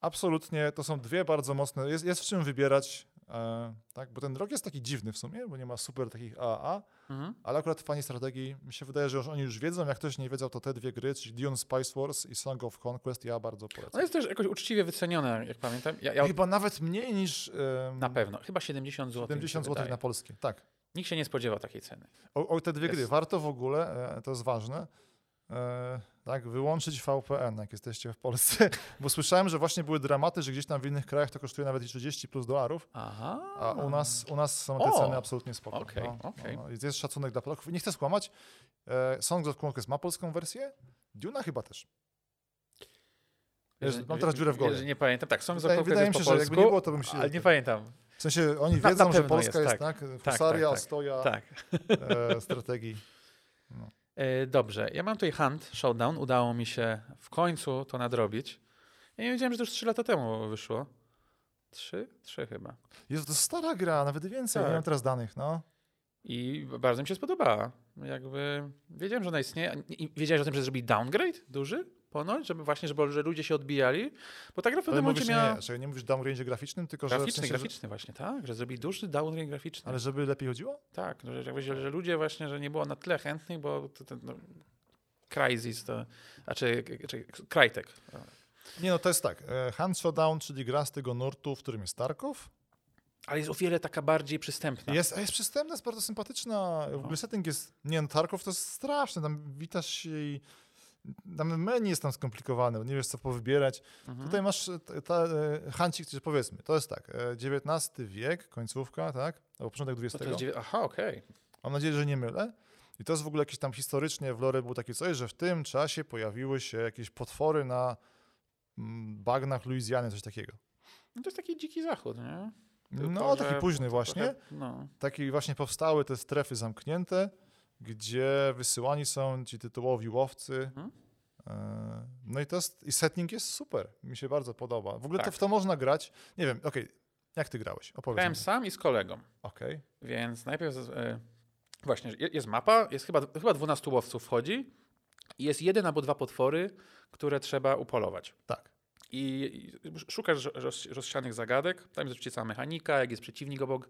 Absolutnie, to są dwie bardzo mocne. Jest, jest w czym wybierać, e, tak? bo ten rok jest taki dziwny w sumie, bo nie ma super takich AAA, Mhm. ale akurat fani strategii, mi się wydaje, że już oni już wiedzą. Jak ktoś nie wiedział, to te dwie gry, czyli Dune Spice Wars i Song of Conquest, ja bardzo polecam. jest też jakoś uczciwie wycenione, jak pamiętam. Ja, ja Chyba nawet mniej niż na pewno. Chyba 70 zł. 70 zł na polskie. Tak. Nikt się nie spodziewa takiej ceny. O, o te dwie gry, Jest. warto w ogóle, e, to jest ważne, tak, wyłączyć VPN, jak jesteście w Polsce, bo słyszałem, że właśnie były dramaty, że gdzieś tam w innych krajach to kosztuje nawet i 30 plus dolarów, Aha. a u nas, u nas są te O! ceny absolutnie spoko. Okej, no, okej. no, jest szacunek dla Polaków. I nie chcę skłamać, e, Songs of Conquest ma polską wersję, Duna chyba też. Wiesz, mam teraz dziurę w głowie. Nie pamiętam. Tak, Songs of Wydaje, Conquest wydaje mi się, po że jakby nie było, to bym się... ale nie pamiętam. W sensie oni wiedzą, na że Polska jest, tak. tak, tak, husaria, tak. stoja Tak. e, strategii. E, dobrze, ja mam tutaj Hunt Showdown. Udało mi się w końcu to nadrobić. Ja nie wiedziałem, że to już 3 lata temu wyszło. Trzy? Trzy chyba. Jest to stara gra, nawet więcej, Tak. nie mam teraz danych, no. I bardzo mi się spodobała. Jakby wiedziałem, że ona istnieje. I wiedziałeś o tym, że zrobi downgrade duży? Ponoć, żeby właśnie, żeby że ludzie się odbijali. Bo ta gra w Ale pewnym momencie mówisz, miała... nie, że nie mówisz downrange graficznym, tylko że, w Graficzny, sensie, że... graficzny właśnie, tak? Że zrobi duży downgrade graficzny. Ale żeby lepiej chodziło? Tak, no, że, że że ludzie właśnie, że nie było na tyle chętnych, bo to, to, no, Crysis to, znaczy, czy Crytek. Nie, no to jest tak. e, Hand Showdown, czyli gra z tego nurtu, w którym jest Tarkov. Ale jest o wiele taka bardziej przystępna. Jest, jest przystępna, jest bardzo sympatyczna. W ogóle setting jest... Nie, no Tarkov to jest straszne, tam witasz się i... Tam menu jest tam skomplikowane, nie wiesz co powybierać. Mhm. Tutaj masz e, ta, ta, e, hancik, powiedzmy, to jest tak, e, XIX wiek, końcówka, tak? Albo początek No XX. to jest dziewię- Aha, okej. Mam nadzieję, że nie mylę. I to jest w ogóle jakieś tam historycznie w lore było takie coś, że w tym czasie pojawiły się jakieś potwory na mm, bagnach Luizjany, coś takiego. No to jest taki dziki zachód, nie? Tylko, No, taki późny to właśnie. trochę- No. Takie właśnie powstały te strefy zamknięte, gdzie wysyłani są ci tytułowi łowcy. Mhm. E, No i to jest, i setting jest super. Mi się bardzo podoba. W ogóle to, Tak. w to można grać. Nie wiem, okej, jak ty grałeś? Opowiedz Grałem mi. sam i z kolegą, Okej. więc najpierw e, właśnie je- jest mapa, jest chyba, chyba 12 łowców wchodzi i jest jeden albo dwa potwory, które trzeba upolować. Tak. I i szukasz roz, rozsianych zagadek, tam jest oczywiście cała mechanika, jak jest przeciwnik obok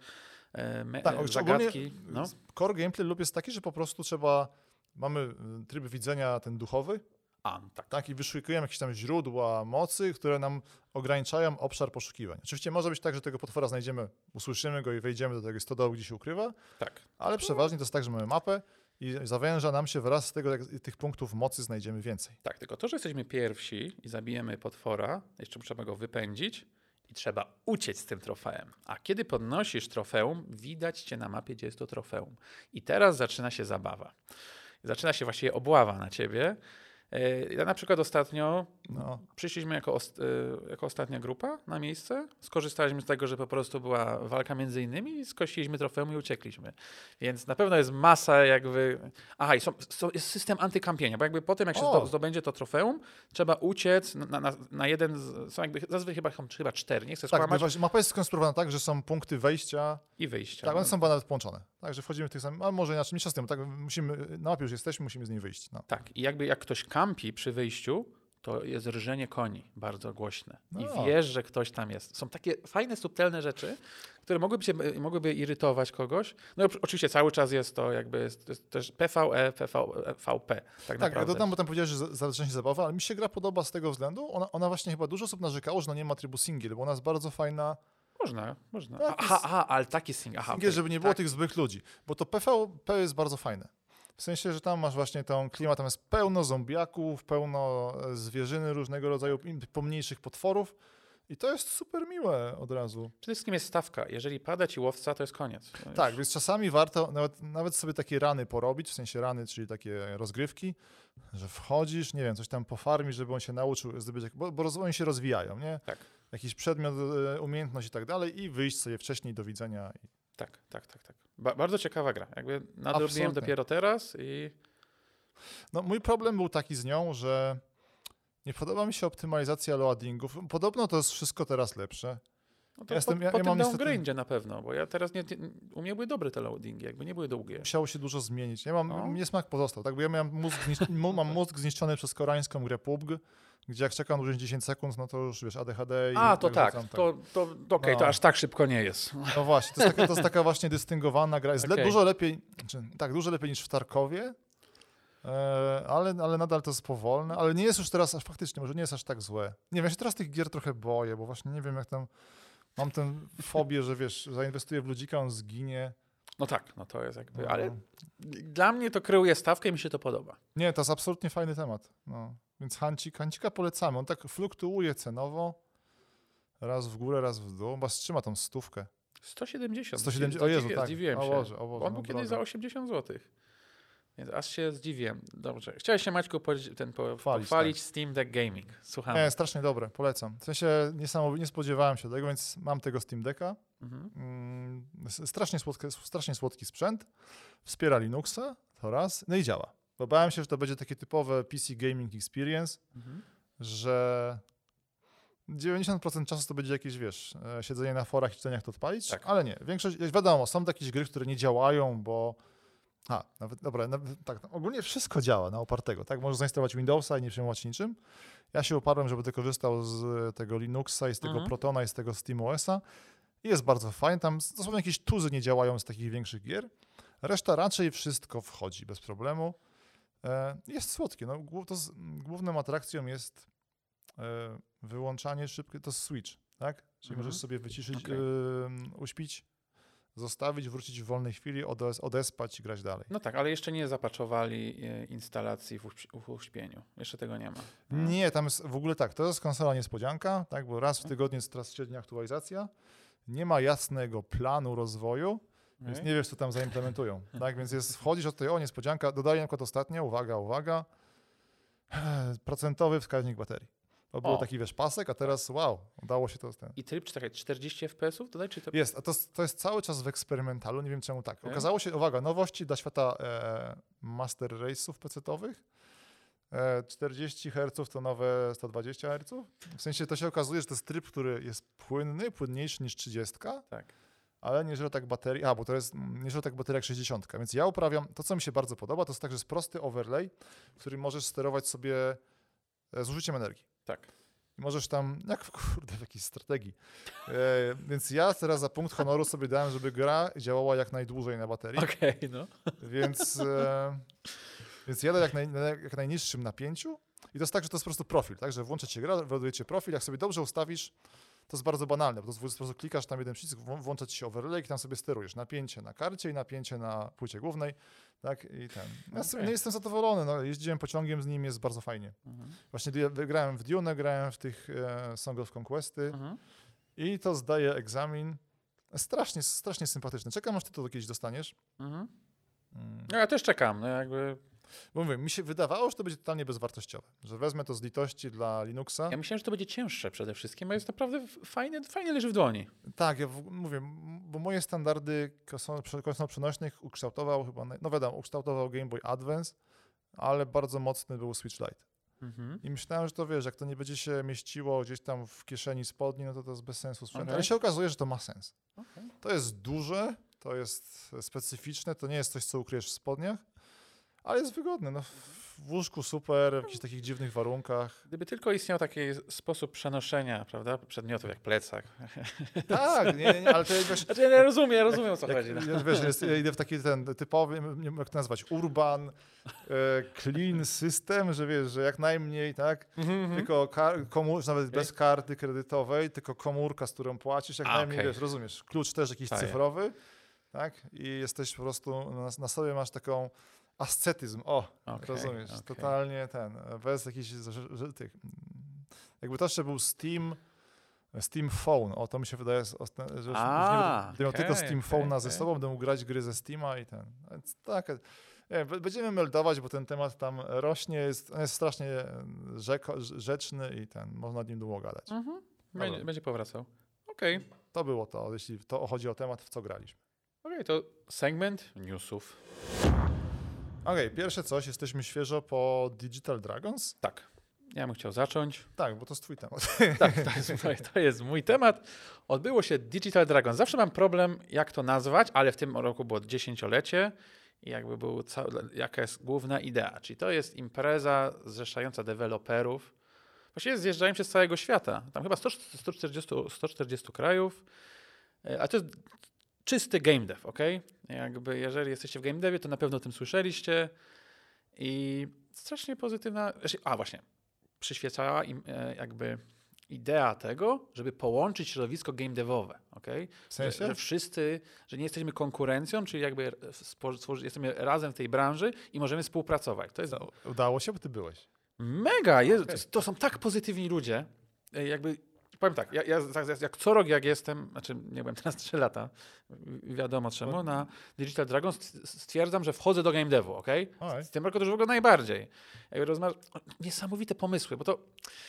me, Tak, e, zagadki. No. Core gameplay lub jest taki, że po prostu trzeba, mamy y, tryb widzenia ten duchowy, A, tak. tak, i wyszukujemy jakieś tam źródła mocy, które nam ograniczają obszar poszukiwań. Oczywiście może być tak, że tego potwora znajdziemy, usłyszymy go i wejdziemy do tego stodołu, gdzie się ukrywa, tak. ale przeważnie to jest tak, że mamy mapę i zawęża nam się wraz z tego, jak tych punktów mocy znajdziemy więcej. Tak, tylko to, że jesteśmy pierwsi i zabijemy potwora, jeszcze trzeba go wypędzić i trzeba uciec z tym trofeum. A kiedy podnosisz trofeum, widać cię na mapie, gdzie jest to trofeum. I teraz zaczyna się zabawa. Zaczyna się właściwie obława na ciebie, Ja na przykład ostatnio No. przyszliśmy jako, ost- e, jako ostatnia grupa na miejsce. Skorzystaliśmy z tego, że po prostu była walka między innymi i skosiliśmy trofeum i uciekliśmy. Więc na pewno jest masa jakby... Aha, i są, są, jest system antykampienia, bo jakby po tym, jak się O! zdo- zdobędzie to trofeum, trzeba uciec na, na, na jeden... Z, są jakby, zazwyczaj chyba, są chyba cztery, nie chcę Tak, skłamać, właśnie mapa jest skonstruowana tak, że są punkty wejścia, i wyjścia. tak, one są chyba nawet połączone. Także wchodzimy w tych samych, a może inaczej, mniejsza z tym, tak, musimy, na mapie już jesteśmy, musimy z niej wyjść. No. Tak, i jakby jak ktoś kampi przy wyjściu, to jest rżenie koni bardzo głośne. No. I wiesz, że ktoś tam jest. Są takie fajne, subtelne rzeczy, które mogłyby, cię, mogłyby irytować kogoś. No oczywiście cały czas jest to jakby jest, jest też PvE, PV, VP. Tak, Tak, dodam, bo tam powiedziałeś, że za- zależy się zabawa, ale mi się gra podoba z tego względu, ona, ona właśnie chyba dużo osób narzekało, że no nie ma trybu single, bo ona jest bardzo fajna, Można, można. Aha, jest- aha, ale taki sing. Aha, single, żeby nie było tak. tych złych ludzi, bo to PvP jest bardzo fajne. W sensie, że tam masz właśnie tą klimat, tam jest pełno zombiaków, pełno e, zwierzyny różnego rodzaju, pomniejszych potworów i to jest super miłe od razu. Przede wszystkim jest stawka. Jeżeli pada ci łowca, to jest koniec. No Tak, więc czasami warto nawet, nawet sobie takie rany porobić, w sensie rany, czyli takie rozgrywki, że wchodzisz, nie wiem, coś tam pofarmisz, żeby on się nauczył zdobyć, bo, bo oni się rozwijają, nie? Tak. Jakiś przedmiot, e, umiejętność i tak dalej i wyjść sobie wcześniej, do widzenia. I... Tak, tak, tak. tak. Ba bardzo ciekawa gra. Jakby nadrobiłem dopiero teraz i No, mój problem był taki z nią, że nie podoba mi się optymalizacja loadingów. Podobno to jest wszystko teraz lepsze. No to Ja jestem- po, ja- po ja tym niestety- na pewno, bo ja teraz nie, u mnie były dobre te loadingi, jakby nie były długie. Musiało się dużo zmienić. Ja mam, No. niesmak pozostał, tak? Bo ja miałem mózg, mam mózg zniszczony przez koreańską grę PUBG, gdzie jak czekam dłużej niż 10 sekund, no to już wiesz, ADHD i A, to tak, wracam, to, to okej, No. to aż tak szybko nie jest. No właśnie, to jest taka, to jest taka właśnie dystyngowana gra. Jest le- Okej. dużo lepiej, czy, tak, dużo lepiej niż w Tarkowie, e, ale, ale nadal to jest powolne, ale nie jest już teraz aż faktycznie, może nie jest aż tak złe. Nie wiem, ja się teraz tych gier trochę boję, bo właśnie nie wiem jak tam, mam tę fobię, że wiesz, zainwestuję w ludzika, on zginie. No tak, no to jest jakby, No. ale dla mnie to kreuje stawkę i mi się to podoba. Nie, to jest absolutnie fajny temat. No. Więc Hancik, Hancika polecamy. On tak fluktuuje cenowo. Raz w górę, raz w dół. Chyba trzyma tą stówkę. 170. 170, o Jezu, Zdziwiłem- tak. Zdziwiłem O się. Boże, o Boże, On no był kiedyś drogo. za 80 zł. Więc aż się zdziwiłem. Dobrze. Chciałeś się Maćku po, ten, po, Chwalić, pochwalić Steam Deck Gaming. Słucham. Nie, strasznie dobre, polecam. W sensie niesamowicie, nie spodziewałem się tego, więc mam tego Steam Decka. Mhm. Mm, strasznie, słodki, strasznie słodki sprzęt. Wspiera Linuxa, to raz. No i działa. Bo bałem się, że to będzie takie typowe PC Gaming Experience, Mhm. że 90% czasu to będzie jakieś, wiesz, e, siedzenie na forach i czytanie, jak to odpalić, Tak. ale nie. Większość, wiadomo, są jakieś gry, które nie działają, bo a, nawet, dobra, nawet, tak, ogólnie wszystko działa na opartego, tak? Możesz zainstalować Windowsa i nie przejmować niczym. Ja się oparłem, żeby tylko korzystał z tego Linuxa i z tego Mhm. Protona i z tego SteamOSa i jest bardzo fajnie. Tam dosłownie jakieś tuzy nie działają z takich większych gier. Reszta raczej wszystko wchodzi bez problemu. E, Jest słodkie. No, to z, główną atrakcją jest e, wyłączanie szybkie, to jest switch, tak? Czyli Mhm. możesz sobie wyciszyć, Okej. ym, uśpić, zostawić, wrócić w wolnej chwili, odes, odespać i grać dalej. No tak, ale jeszcze nie zapaczowali e, instalacji w, uśp- w uśpieniu. Jeszcze tego nie ma. No. Nie, tam jest w ogóle tak, to jest konsola niespodzianka, tak, bo raz w tygodniu jest teraz średnia aktualizacja. Nie ma jasnego planu rozwoju, więc nie wiesz, co tam zaimplementują. Tak, więc jest, wchodzisz od tej, o niespodzianka, dodaję na przykład ostatnio, uwaga, uwaga, procentowy wskaźnik baterii. To był taki, wiesz, pasek, a teraz wow, udało się to. Ten. I tryb, czekaj, 40 FPS-ów dodaj, czy to... Jest, a to, to jest cały czas w eksperymentalu, nie wiem czemu tak. Okazało się, uwaga, nowości dla świata e, master race'ów PC-towych. E, 40 Hz to nowe 120 Hz. W sensie to się okazuje, że to jest tryb, który jest płynny, płynniejszy niż 30, Tak. Ale nie żre tak baterii, a bo to jest mm, nie żre tak bateria jak 60. Więc ja uprawiam, to co mi się bardzo podoba, to jest tak, że jest prosty overlay, w którym możesz sterować sobie e, zużyciem energii. Tak. I możesz tam, jak w- kurde, w jakiejś strategii. E, więc ja teraz za punkt honoru sobie dałem, żeby gra działała jak najdłużej na baterii. Okej, no. Więc, e, więc jadę jak, naj, na jak najniższym napięciu. I to jest tak, że to jest po prostu profil, tak? Że włączacie grę, wyładujecie profil, jak sobie dobrze ustawisz, to jest bardzo banalne, bo to po prostu klikasz tam jeden przycisk, włą- włącza ci się overlay i tam sobie sterujesz napięcie na karcie i napięcie na płycie głównej, tak? I ten. Ja tym Okej. nie jestem zadowolony, no, jeździłem pociągiem z nim, jest bardzo fajnie. Mhm. Właśnie grałem w Dune, grałem w tych e, Song of Conquesty Mhm. i to zdaje egzamin. Strasznie, strasznie sympatyczny. Czekam, aż ty to kiedyś dostaniesz. Mhm. Mm. No ja też czekam, no jakby... Bo mówię, mi się wydawało, że to będzie totalnie bezwartościowe, że wezmę to z litości dla Linuxa. Ja myślałem, że to będzie cięższe przede wszystkim, bo jest naprawdę fajnie, fajnie leży w dłoni. Tak, ja w, mówię, bo moje standardy konsol-przenośnych ukształtował chyba, no wiadomo, ukształtował Game Boy Advance, ale bardzo mocny był Switch Lite. Mhm. I myślałem, że to wiesz, jak to nie będzie się mieściło gdzieś tam w kieszeni spodni, no to to jest bez sensu sprzęt. Okej. Ale się okazuje, że to ma sens. Okej. To jest duże, to jest specyficzne, to nie jest coś, co ukryjesz w spodniach, ale jest wygodne. No, w łóżku super, w jakichś takich dziwnych warunkach. Gdyby tylko istniał taki sposób przenoszenia, prawda, przedmiotów jak plecak. Tak, nie, nie, nie ale to jest wiesz, Znaczy, ja rozumiem, ja rozumiem o co jak, chodzi. No. wiesz, jest, idę w taki ten typowy, nie wiem jak to nazwać, urban, e, clean system, że wiesz, że jak najmniej, tak, Mhm. tylko kar, komór, nawet bez karty kredytowej, tylko komórka, z którą płacisz, jak A, najmniej, okej. wiesz, rozumiesz, klucz też jakiś cyfrowy, tak, i jesteś po prostu, na, na sobie masz taką ascetyzm, o, Okej, rozumiesz, okej. totalnie ten, bez jakichś tych, jakby to jeszcze był Steam, Steam Phone, o to mi się wydaje, że A, gdybym miał tylko Steam okej, Phone'a ze sobą, będę mógł grać gry ze Steama i ten. Więc tak, nie, będziemy meldować, bo ten temat tam rośnie, jest, on jest strasznie rzeko, rzeczny i ten, można nad nim długo gadać. Mhm. Będzie, będzie powracał. Okej, okay. To było to, jeśli to chodzi o temat, w co graliśmy. okej, to segment newsów. Okej, pierwsze coś, jesteśmy świeżo po Digital Dragons. Tak, ja bym chciał zacząć. Tak, bo to jest twój temat. Tak, to jest, mój, to jest mój temat. Odbyło się Digital Dragon. Zawsze mam problem, jak to nazwać, ale w tym roku było dziesięciolecie i jakby był jaka jest główna idea. Czyli to jest impreza zrzeszająca deweloperów. Właściwie zjeżdżają się z całego świata. Tam chyba 100, 140, 140 krajów. E, A to jest czysty game dev, ok? Jakby jeżeli jesteście w game devie, to na pewno o tym słyszeliście. I strasznie pozytywna. znaczy- A właśnie, przyświecała im e, jakby idea tego, żeby połączyć środowisko game devowe, okay? W sensie? Że, że wszyscy, że nie jesteśmy konkurencją, czyli jakby jesteśmy razem w tej branży i możemy współpracować. To jest Udało się, bo ty byłeś. mega, Jezu, Okej. to, to są tak pozytywni ludzie, E, jakby powiem tak, ja, ja, jak- co rok jak jestem, znaczy nie byłem teraz 3 lata, wi- wiadomo czemu, na Digital Dragon st- stwierdzam, że wchodzę do game devu, okej? Oj. W tym roku też w ogóle najbardziej. Jakby rozmawia... Niesamowite pomysły, bo to,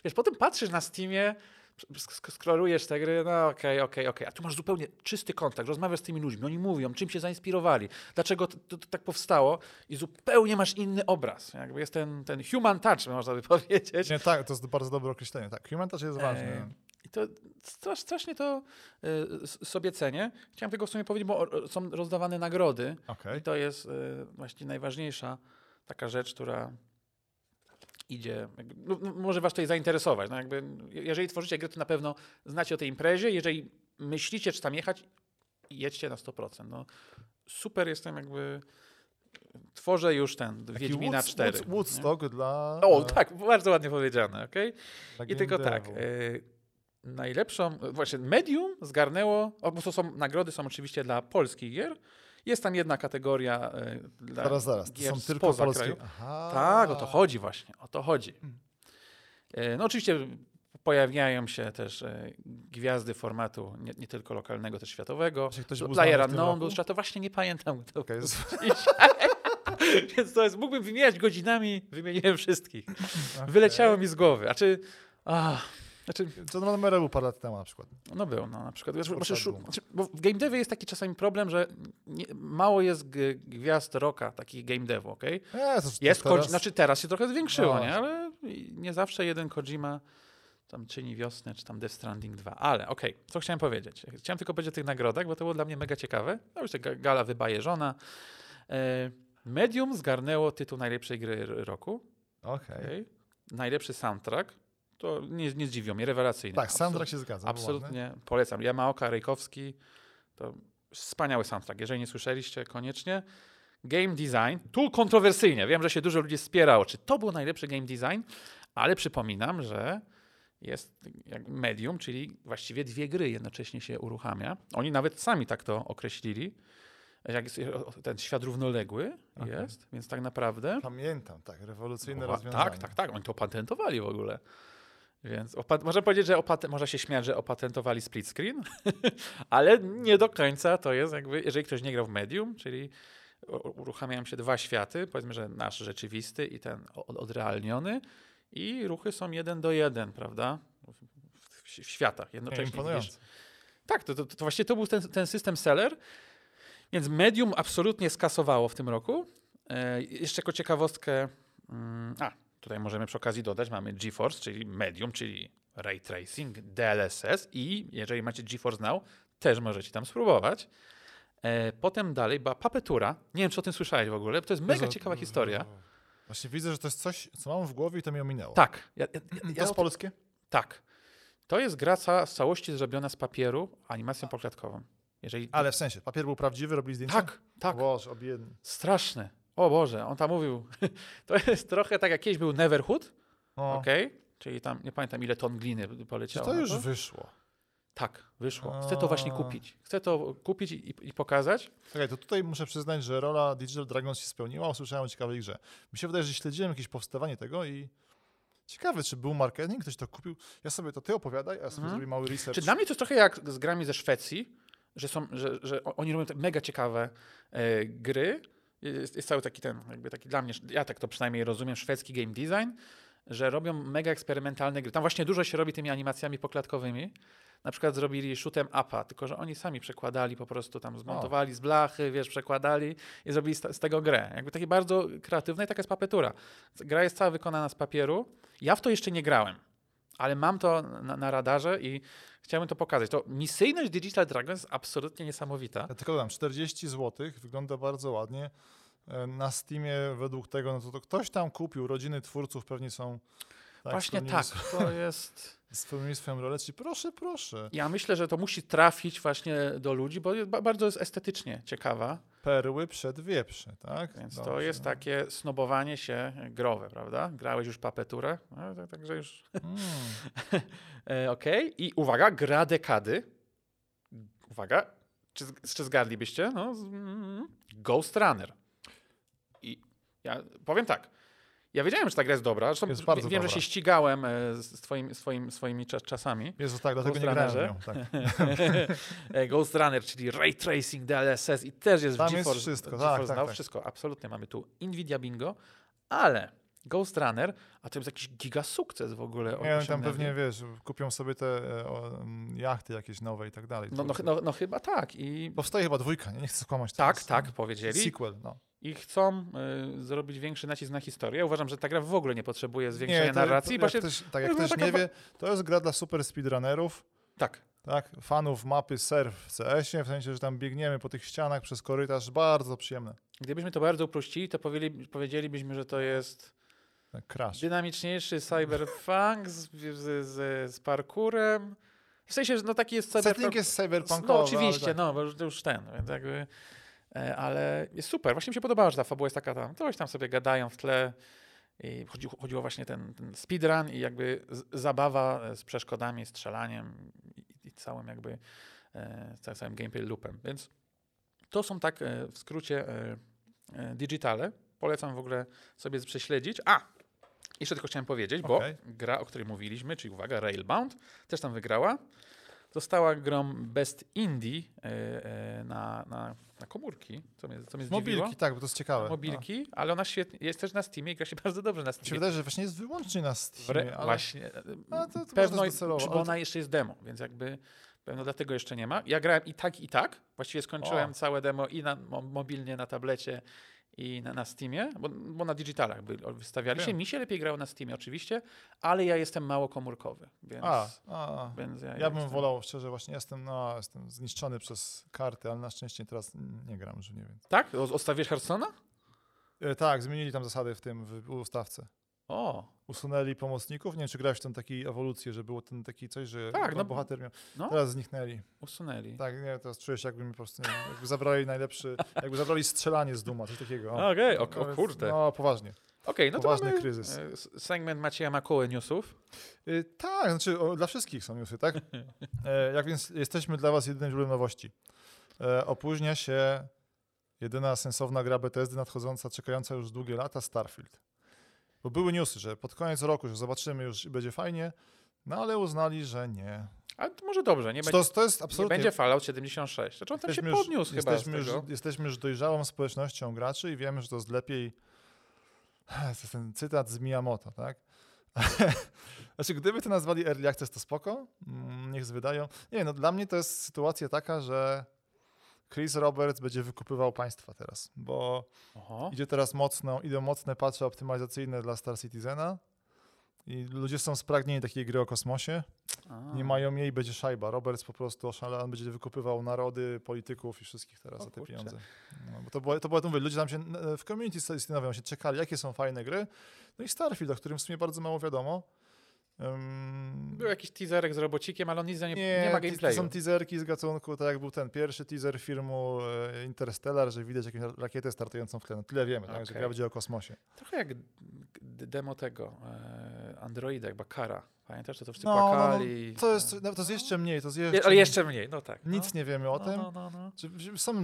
wiesz, potem patrzysz na Steamie, sk- sk- scrollujesz te gry, no okej, okej, okej, a tu masz zupełnie czysty kontakt, rozmawiasz z tymi ludźmi, oni mówią, czym się zainspirowali, dlaczego to, to, to tak powstało i zupełnie masz inny obraz. Jakby jest ten, ten human touch, można by powiedzieć. Nie, tak, to jest bardzo dobre określenie. Tak, human touch jest ważny. E, I to strasz, strasznie to e, s- sobie cenię. Chciałem tylko w sumie powiedzieć, bo są rozdawane nagrody Okej. i to jest e, właśnie najważniejsza taka rzecz, która idzie, no, może was tutaj zainteresować. No jakby, jeżeli tworzycie gry, to na pewno znacie o tej imprezie. Jeżeli myślicie, czy tam jechać, jedźcie na 100%. No, super jestem jakby, tworzę już ten Taki Wiedźmina Woods- 4. Woods- nie? Woodstock dla... O, dla- tak, bardzo ładnie powiedziane, okej? dla I tylko tak. Y, najlepszą, właśnie Medium zgarnęło, o, bo to są nagrody są oczywiście dla polskich gier. Jest tam jedna kategoria y, dla Zaraz, zaraz, to są tylko polskie. kraju. Aha. Tak, o to chodzi właśnie, o to chodzi. Y, no oczywiście pojawiają się też y, gwiazdy formatu nie, nie tylko lokalnego, też światowego. Player Unknown, to właśnie nie pamiętam. z- dzisiaj. Więc to jest, mógłbym wymieniać godzinami, wymieniłem wszystkich. Wyleciało mi z głowy. A czy... A, znaczy, John Romero był parę lat temu na przykład. no był, no na przykład. Wiesz, znaczy, bo w game devie jest taki czasami problem, że nie, mało jest gwiazd rocka, takich game devu, okej? Nie, to, to Jest, teraz... Koji- znaczy teraz się trochę zwiększyło, No nie? Ale nie zawsze jeden Kojima tam czyni wiosnę, czy tam Death Stranding 2. Ale okej, co chciałem powiedzieć? Chciałem tylko powiedzieć o tych nagrodach, bo to było dla mnie mega ciekawe. No już ta ga- gala wybajeżona. E, Medium zgarnęło tytuł najlepszej gry roku. Okej. okej? Najlepszy soundtrack. To nie, nie zdziwiło mnie, rewelacyjny. Tak, Absolut- soundtrack się zgadza. był ładny. Absolutnie polecam. Yamaoka Rejkowski to wspaniały soundtrack. Jeżeli nie słyszeliście, koniecznie. Game design, tu kontrowersyjnie. Wiem, że się dużo ludzi spierało, czy to był najlepszy game design, ale przypominam, że jest jak medium, czyli właściwie dwie gry jednocześnie się uruchamia. Oni nawet sami tak to określili. Jak jest, ten świat równoległy Okej. jest, więc tak naprawdę. Pamiętam, tak, rewolucyjne Opa- rozwiązanie. tak, tak, tak. Oni to patentowali w ogóle. Więc można powiedzieć, że można się śmiać, że opatentowali split screen, ale nie do końca to jest jakby, jeżeli ktoś nie grał w Medium, czyli uruchamiają się dwa światy, powiedzmy, że nasz rzeczywisty i ten odrealniony i ruchy są jeden do jeden, prawda? W, w, w światach jednocześnie. Tak, to, to, to właśnie to był ten, ten system seller, więc Medium absolutnie skasowało w tym roku. E, jeszcze jako ciekawostkę, mm, a tutaj możemy przy okazji dodać, mamy GeForce, czyli Medium, czyli Ray Tracing, DLSS i jeżeli macie GeForce Now, też możecie tam spróbować. E, potem dalej była Papetura. Nie wiem, czy o tym słyszałeś w ogóle, bo to jest mega Jezu, ciekawa historia. Właśnie widzę, że to jest coś, co mam w głowie i to mi ominęło. Tak. Ja, ja, ja, To jest polskie? tak. To jest gra cała, z całości zrobiona z papieru animacją poklatkową. Jeżeli Ale w sensie, papier był prawdziwy, robili zdjęcia? Tak, tak. Boże, obiedny. Straszny. O Boże, on tam mówił. To jest trochę tak jak kiedyś był Neverhood, No. okej? Czyli tam nie pamiętam ile ton gliny Czy poleciało. to na już wyszło? Tak, wyszło. Chcę to właśnie kupić. Chcę to kupić i, i pokazać. Czekaj, to tutaj muszę przyznać, że rola Digital Dragons się spełniła. Usłyszałem o ciekawej grze. Mi się wydaje, że śledziłem jakieś powstawanie tego i ciekawe, czy był marketing, ktoś to kupił. Ja sobie to ty opowiadaj, a ja sobie Mhm. zrobię mały research. Czy dla mnie to jest trochę jak z grami ze Szwecji, że, są, że, że oni robią te mega ciekawe e, gry. Jest, jest cały taki ten, jakby taki dla mnie, ja tak to przynajmniej rozumiem, szwedzki game design, że robią mega eksperymentalne gry. Tam właśnie dużo się robi tymi animacjami poklatkowymi. Na przykład zrobili shoot'em upa, tylko że oni sami przekładali po prostu tam, zmontowali z blachy, wiesz, przekładali i zrobili z, z tego grę. Jakby takie bardzo kreatywne i taka jest papetura. Gra jest cała wykonana z papieru. Ja w to jeszcze nie grałem, ale mam to na, na radarze i chciałbym to pokazać. To misyjność Digital Dragons jest absolutnie niesamowita. Ja tylko dodam, 40 zł, wygląda bardzo ładnie. E, Na Steamie według tego, no to, to ktoś tam kupił, rodziny twórców pewnie są... Tak, Właśnie tak, to jest... Spełnili swoją rolę, czyli proszę, proszę. Ja myślę, że to musi trafić właśnie do ludzi, bo bardzo jest estetycznie ciekawa. Perły przed wieprze, tak? Więc to Dobrze. jest takie snobowanie się growe, prawda? Grałeś już papeturę, no, to, także już. Mm. Okej, i uwaga, gra dekady. Uwaga, czy, czy zgadlibyście? No, mm, Ghost Runner. I ja powiem tak. Ja wiedziałem, że ta gra jest dobra. Zresztą Jest wiem, że dobra. się ścigałem e, z twoim, swoim, swoimi cza- czasami. Jezu, tak, dlatego Ghost nie grałem nią. Tak. E, Ghost Runner, czyli Ray Tracing, DLSS i też jest Tam w jest GeForce. wszystko, tak, GeForce tak, Now, tak. Wszystko, absolutnie mamy tu Nvidia Bingo, ale Ghost Runner, a to jest jakiś giga sukces w ogóle. Nie, no tam pewnie, wiesz, kupią sobie te e, o, jachty jakieś nowe i tak dalej. No, no, no, no chyba tak. I Powstaje chyba dwójka, nie, nie chcę skłamać. tak, teraz. tak, powiedzieli. Sequel, no. I chcą y, zrobić większy nacisk na historię. Ja uważam, że ta gra w ogóle nie potrzebuje zwiększenia to- narracji. jak właśnie, ktoś, tak, jak to ktoś nie wie, to jest gra dla super speedrunnerów, tak. tak, fanów mapy surf w CS-ie, w sensie, że tam biegniemy po tych ścianach przez korytarz, bardzo przyjemne. Gdybyśmy to bardzo uprościli, to powiedzieli, powiedzielibyśmy, że to jest Tak, crash. dynamiczniejszy cyberpunk z, z, z, z parkurem. W sensie, że no taki jest cyberpunk. Setting jest cyberpunkowy, No oczywiście, tak. no, bo już, to ten, więc jakby, ale jest super. Właśnie mi się podobało, że ta fabuła jest taka tam, coś tam sobie gadają w tle i chodziło, chodziło właśnie ten, ten speedrun i jakby z, zabawa e, z przeszkodami, strzelaniem i, i całym jakby e, ca- całym gameplay loopem, więc to są tak e, w skrócie e, e, digitale. Polecam w ogóle sobie prześledzić. A! Jeszcze tylko chciałem powiedzieć, bo Okej. gra, o której mówiliśmy, czyli uwaga, Railbound, też tam wygrała. Została grą Best Indie e, e, na, na, na komórki, co mnie, co mnie zdziwiło. Mobilki, tak, bo to jest ciekawe. Mobilki, ale ona świetnie, jest też na Steamie i gra się bardzo dobrze na No. Mi się Steamie. wydaje, że właśnie jest wyłącznie na Steamie, ale Właśnie. Ale to- to pewno, docelowo, bo ale ona jeszcze jest demo, więc jakby pewno dlatego jeszcze nie ma. Ja grałem i tak, i tak. Właściwie skończyłem O. całe demo i na, mo, mobilnie na tablecie i na, na Steamie, bo, bo na digitalach by wystawiali się. Mi się lepiej grało na Steamie oczywiście, ale ja jestem mało komórkowy, więc, A, a, a. więc ja, Ja bym jestem- wolał, szczerze, właśnie jestem, no, jestem zniszczony przez karty, ale na szczęście teraz nie gram już, nie wiem. Tak? O- Odstawiłeś Hearthstone'a? E, tak, zmienili tam zasady w tym, w ustawce. O, Usunęli pomocników, nie wiem, czy grałeś w tą takiej ewolucję, że było ten taki coś, że Tak, no, no, bohater miał, no. teraz zniknęli. usunęli. Tak, nie, teraz czuję się jakby mi po prostu, nie, jakby zabrali najlepszy, jakby zabrali strzelanie z Duma, coś takiego. O. Okej, o, No o więc, kurde. No, poważnie. Okej, no to poważny mamy kryzys. e, segment Macieja Makoły newsów. Y, tak, znaczy o, dla wszystkich są newsy, tak? E, jak więc jesteśmy dla was jedynym źródłem nowości. E, opóźnia się jedyna sensowna gra Bethesdy nadchodząca, czekająca już długie lata, Starfield. Bo były newsy, że pod koniec roku, że zobaczymy już i będzie fajnie, no ale uznali, że nie. Ale to może dobrze, nie, będzie, To, to jest nie absolutnie... będzie Fallout 76. Znaczy on tam się jesteśmy już- podniósł chyba jesteśmy już, jesteśmy już dojrzałą społecznością graczy i wiemy, że to jest lepiej. To jest ten cytat z Miyamoto, tak? znaczy, gdyby to nazwali Early Access, to spoko. Mm, Niech wydają. Nie, no dla mnie to jest sytuacja taka, że Chris Roberts będzie wykupywał państwa teraz, bo Oho. idzie teraz mocno, idą mocne patche optymalizacyjne dla Star Citizena i ludzie są spragnieni takiej gry o kosmosie. A. Nie mają jej, będzie szajba. Roberts po prostu oszalał, on będzie wykupywał narody, polityków i wszystkich teraz O za te kurczę. pieniądze. No, bo to było, to było, to mówię, ludzie tam się e, w community zastanawiają się, czekali, jakie są fajne gry. No i Starfield, o którym w sumie bardzo mało wiadomo. Był jakiś teaserek z robocikiem, ale on nic nie, nie, nie, ma gameplayu. Są teaserki z gatunku, tak jak był ten pierwszy teaser filmu e, Interstellar, że widać jakąś rakietę startującą w tle. No, tyle wiemy, tak, że gra będzie o kosmosie. Trochę jak demo tego e, Androida, jak Bakara. Pamiętasz, to, to wszyscy No, no, no, płakali. To jest, no, to jest jeszcze mniej, to jest jeszcze, Je, ale jeszcze mniej, no tak. nic nie wiemy o no, tym. No, no,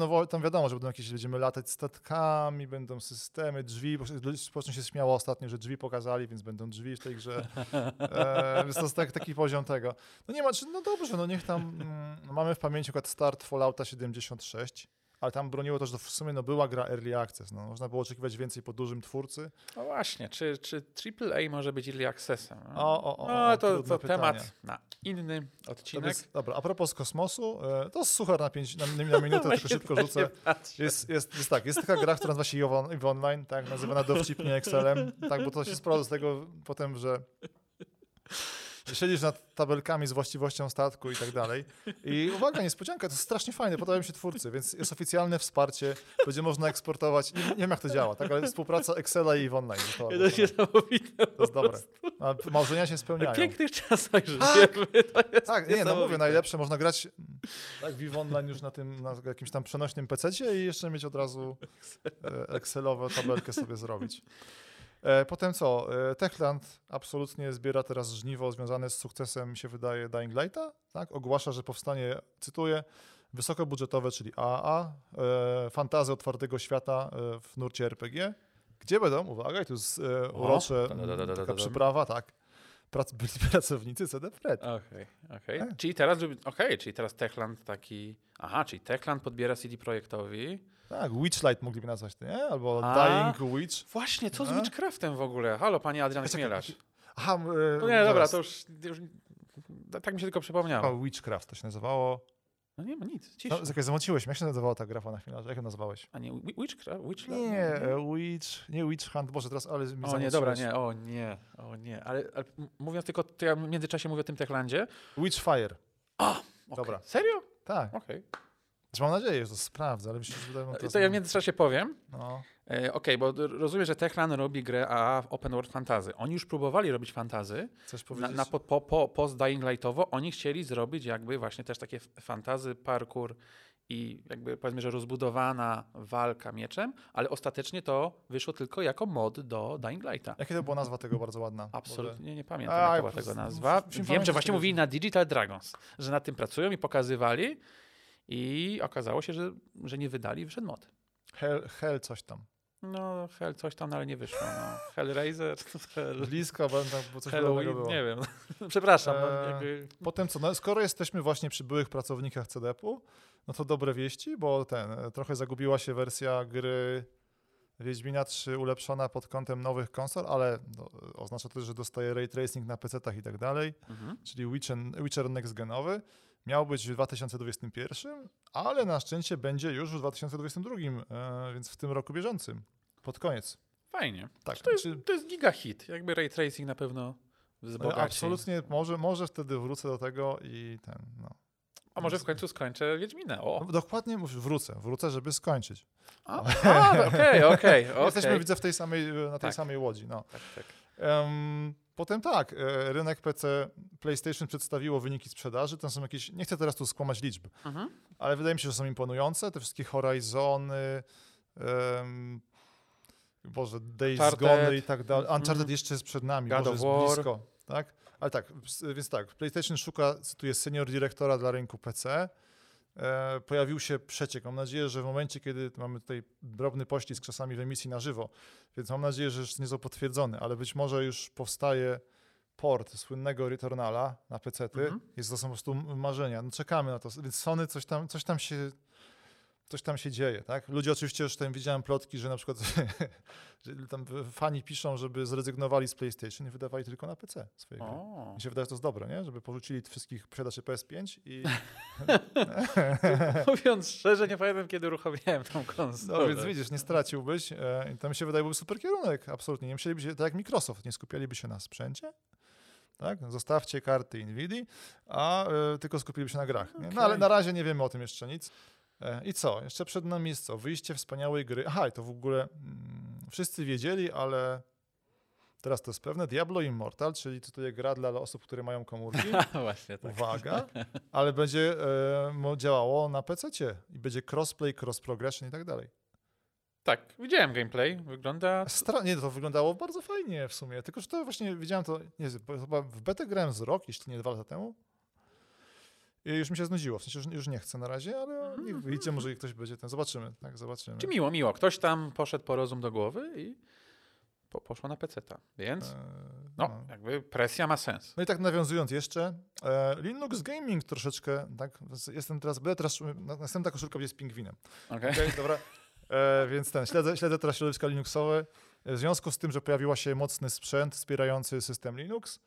no. Tam wiadomo, że będą jakieś, będziemy latać statkami, będą systemy, drzwi, społeczność się śmiała ostatnio, że drzwi pokazali, więc będą drzwi w tej grze. E, więc to jest tak, taki poziom tego. No nie ma, czy, no dobrze, no niech tam, mm, mamy w pamięci przykład start Fallouta 76, ale tam broniło to, że w sumie no, była gra Early Access, no, można było oczekiwać więcej po dużym twórcy. no właśnie, czy, czy AAA może być early accessem? No, O, o, o, no to, to temat na inny odcinek. jest, dobra, a propos kosmosu, e, to suchar na, pięć, na, na minutę, tylko Właśnie szybko rzucę. Jest, jest, jest tak, jest taka gra, która nazywa się EVE Online, tak, nazywana dowcipnie Excelem, tak, bo to się sprawdza z tego potem, że siedzisz nad tabelkami z właściwością statku i tak dalej. I uwaga, niespodzianka, to jest strasznie fajne, podobają się twórcy, więc jest oficjalne wsparcie, będzie można eksportować, nie, nie wiem jak to działa, tak, ale współpraca Excela i EVE Online. To, To jest niesamowite. to jest dobre. A marzenia się W spełniają. pięknych czasach żyjemy. Tak. Tak, nie, no mówię, najlepsze, można grać tak w Online już na tym, na jakimś tam przenośnym PC i jeszcze mieć od razu e, Excelową tabelkę sobie zrobić. E, Potem co? E, Techland absolutnie zbiera teraz żniwo związane z sukcesem, mi się wydaje, Dying Lighta. Tak? Ogłasza, że powstanie, cytuję, wysokobudżetowe, czyli AAA, e, fantazje otwartego świata w nurcie RPG. Gdzie będą? Uwaga, i tu jest e, urocze, taka przyprawa, tak. Prac, byli pracownicy CD Projekt. Okej, okej. Tak. Czyli teraz, okej, czyli teraz Techland taki, aha, czyli Techland podbiera CD Projektowi. Tak, Witchlight mogliby nazwać, nie? Albo A. Dying Witch. Właśnie, co z? Witchcraftem w ogóle? Halo, panie Adrian Czekaj, Chmielarz. Aha, e, No nie, dobra, zaraz. to już, już tak mi się tylko przypomniało. Chyba Witchcraft to się nazywało. No nie ma nic, cisza. No, mnie. Jak się nazywała ta grafa na chwilę? Jak ją nazywałeś? A nie, Wi- Witchcraft? Witch Nie, e, Witch, nie Witch Hunt, Boże, teraz, ale mi O nie, dobra, nie, o nie, o nie. Ale, ale m- mówiąc tylko, to ja w międzyczasie mówię o tym Techlandzie. Witchfire. Okej. Dobra. Serio? Tak. Okej. Znaczy, mam nadzieję, że to sprawdzę, ale myślę, że wydaje się, To ja w międzyczasie powiem. No. E, Okej, bo d- rozumiem, że Techland robi grę w Open World Fantasy. Oni już próbowali robić fantazy. Chcesz Na, powiedzieć? na po, po, po, post Dying Lightowo oni chcieli zrobić jakby właśnie też takie fantazy, parkour i jakby powiedzmy, że rozbudowana walka mieczem, ale ostatecznie to wyszło tylko jako mod do Dying Lighta. Jakie to była nazwa tego bardzo ładna? Absolutnie nie pamiętam, A, jaka ja była tego nazwa. Wiem, że właśnie mówili na Digital Dragons, że nad tym pracują i pokazywali i okazało się, że, że nie wydali wyszedł mod. Hell, hell coś tam. No, Hell coś tam, no, ale nie wyszło. No. Hellraiser, Hell, Blisko, bo tam bo coś Halloween, było. nie wiem. Przepraszam. No, Eee, jakby... Potem co, no, skoro jesteśmy właśnie przy byłych pracownikach CDP-u, no to dobre wieści, bo ten, e, trochę zagubiła się wersja gry Wiedźmina 3 ulepszona pod kątem nowych konsol, ale no, oznacza to, że dostaje ray tracing na PC-tach i tak dalej, Mhm. czyli Witcher, Witcher Next Genowy. Miał być w 2021, ale na szczęście będzie już w 2022, e, więc w tym roku bieżącym, pod koniec. Fajnie. Tak, To jest, czy- to jest giga hit. Jakby ray tracing na pewno e, wzbogaci. absolutnie, może, może wtedy wrócę do tego i ten, no. A może w końcu skończę Wiedźmina. O. Dokładnie mówię, wrócę, wrócę, żeby skończyć. Okej, okej, Jesteśmy, okej. widzę, w tej samej, na tej Tak. samej łodzi. No. Tak, tak. Em, potem tak, e, rynek PC, PlayStation przedstawiło wyniki sprzedaży. Tam są jakieś, nie chcę teraz tu skłamać liczb, Mhm. ale wydaje mi się, że są imponujące. Te wszystkie Horizony, um, Boże, Days Uncharted. Gone i tak dalej. Mhm. Uncharted jeszcze jest przed nami, God Boże, jest War. blisko. Tak? Ale tak, więc tak, PlayStation szuka, cytuję, senior dyrektora dla rynku PC. E, pojawił się przeciek. Mam nadzieję, że w momencie, kiedy mamy tutaj drobny poślizg czasami w emisji na żywo, więc mam nadzieję, że jeszcze nie został potwierdzony, ale być może już powstaje port słynnego Returnala na PC-ty, Mhm. jest to są po prostu marzenia. No czekamy na to. Więc Sony coś tam, coś tam się coś tam się dzieje, tak? Ludzie oczywiście już tam widziałem plotki, że na przykład że tam fani piszą, żeby zrezygnowali z PlayStation i wydawali tylko na PC swoje gry. O. Mi się wydaje, że to jest dobre, nie? Żeby porzucili wszystkich posiadaczy PS5 i Mówiąc szczerze, nie pamiętam, kiedy uruchomiłem tą konsolę. no, więc widzisz, nie straciłbyś. E, i to mi się wydaje, byłby super kierunek, absolutnie. Nie musieliby się, tak jak Microsoft, nie skupialiby się na sprzęcie, tak? Zostawcie karty Nvidia, a e, tylko skupiliby się na grach. Nie? No ale na razie nie wiemy o tym jeszcze nic. E, I co? Jeszcze przed nami jest co? Wyjście wspaniałej gry. Aha, i to w ogóle mm, wszyscy wiedzieli, ale teraz to jest pewne. Diablo Immortal, czyli tutaj gra dla osób, które mają komórki. Właśnie tak. Uwaga, ale będzie mo- działało na PC i będzie crossplay, cross progression i tak dalej. Tak, widziałem gameplay. Wygląda. Stra- nie, to wyglądało bardzo fajnie w sumie, tylko że to właśnie widziałem to, nie wiem, chyba w betę grałem z rok, jeśli nie dwa lata temu. Już mi się znudziło, w sensie już, już nie chcę na razie, ale niech wyjdzie, może ktoś będzie ten, zobaczymy, tak, zobaczymy. Czy miło, miło. Ktoś tam poszedł po rozum do głowy i po, poszło na PC-ta. Więc E, no, jakby presja ma sens. No i tak nawiązując jeszcze, e, Linux Gaming troszeczkę, tak, jestem teraz, będę teraz, na- następna koszulka będzie z pingwinem. Okay? Okej, dobra. E, więc ten, śledzę, śledzę teraz środowiska Linuxowe. E, W związku z tym, że pojawiła się mocny sprzęt wspierający system Linux,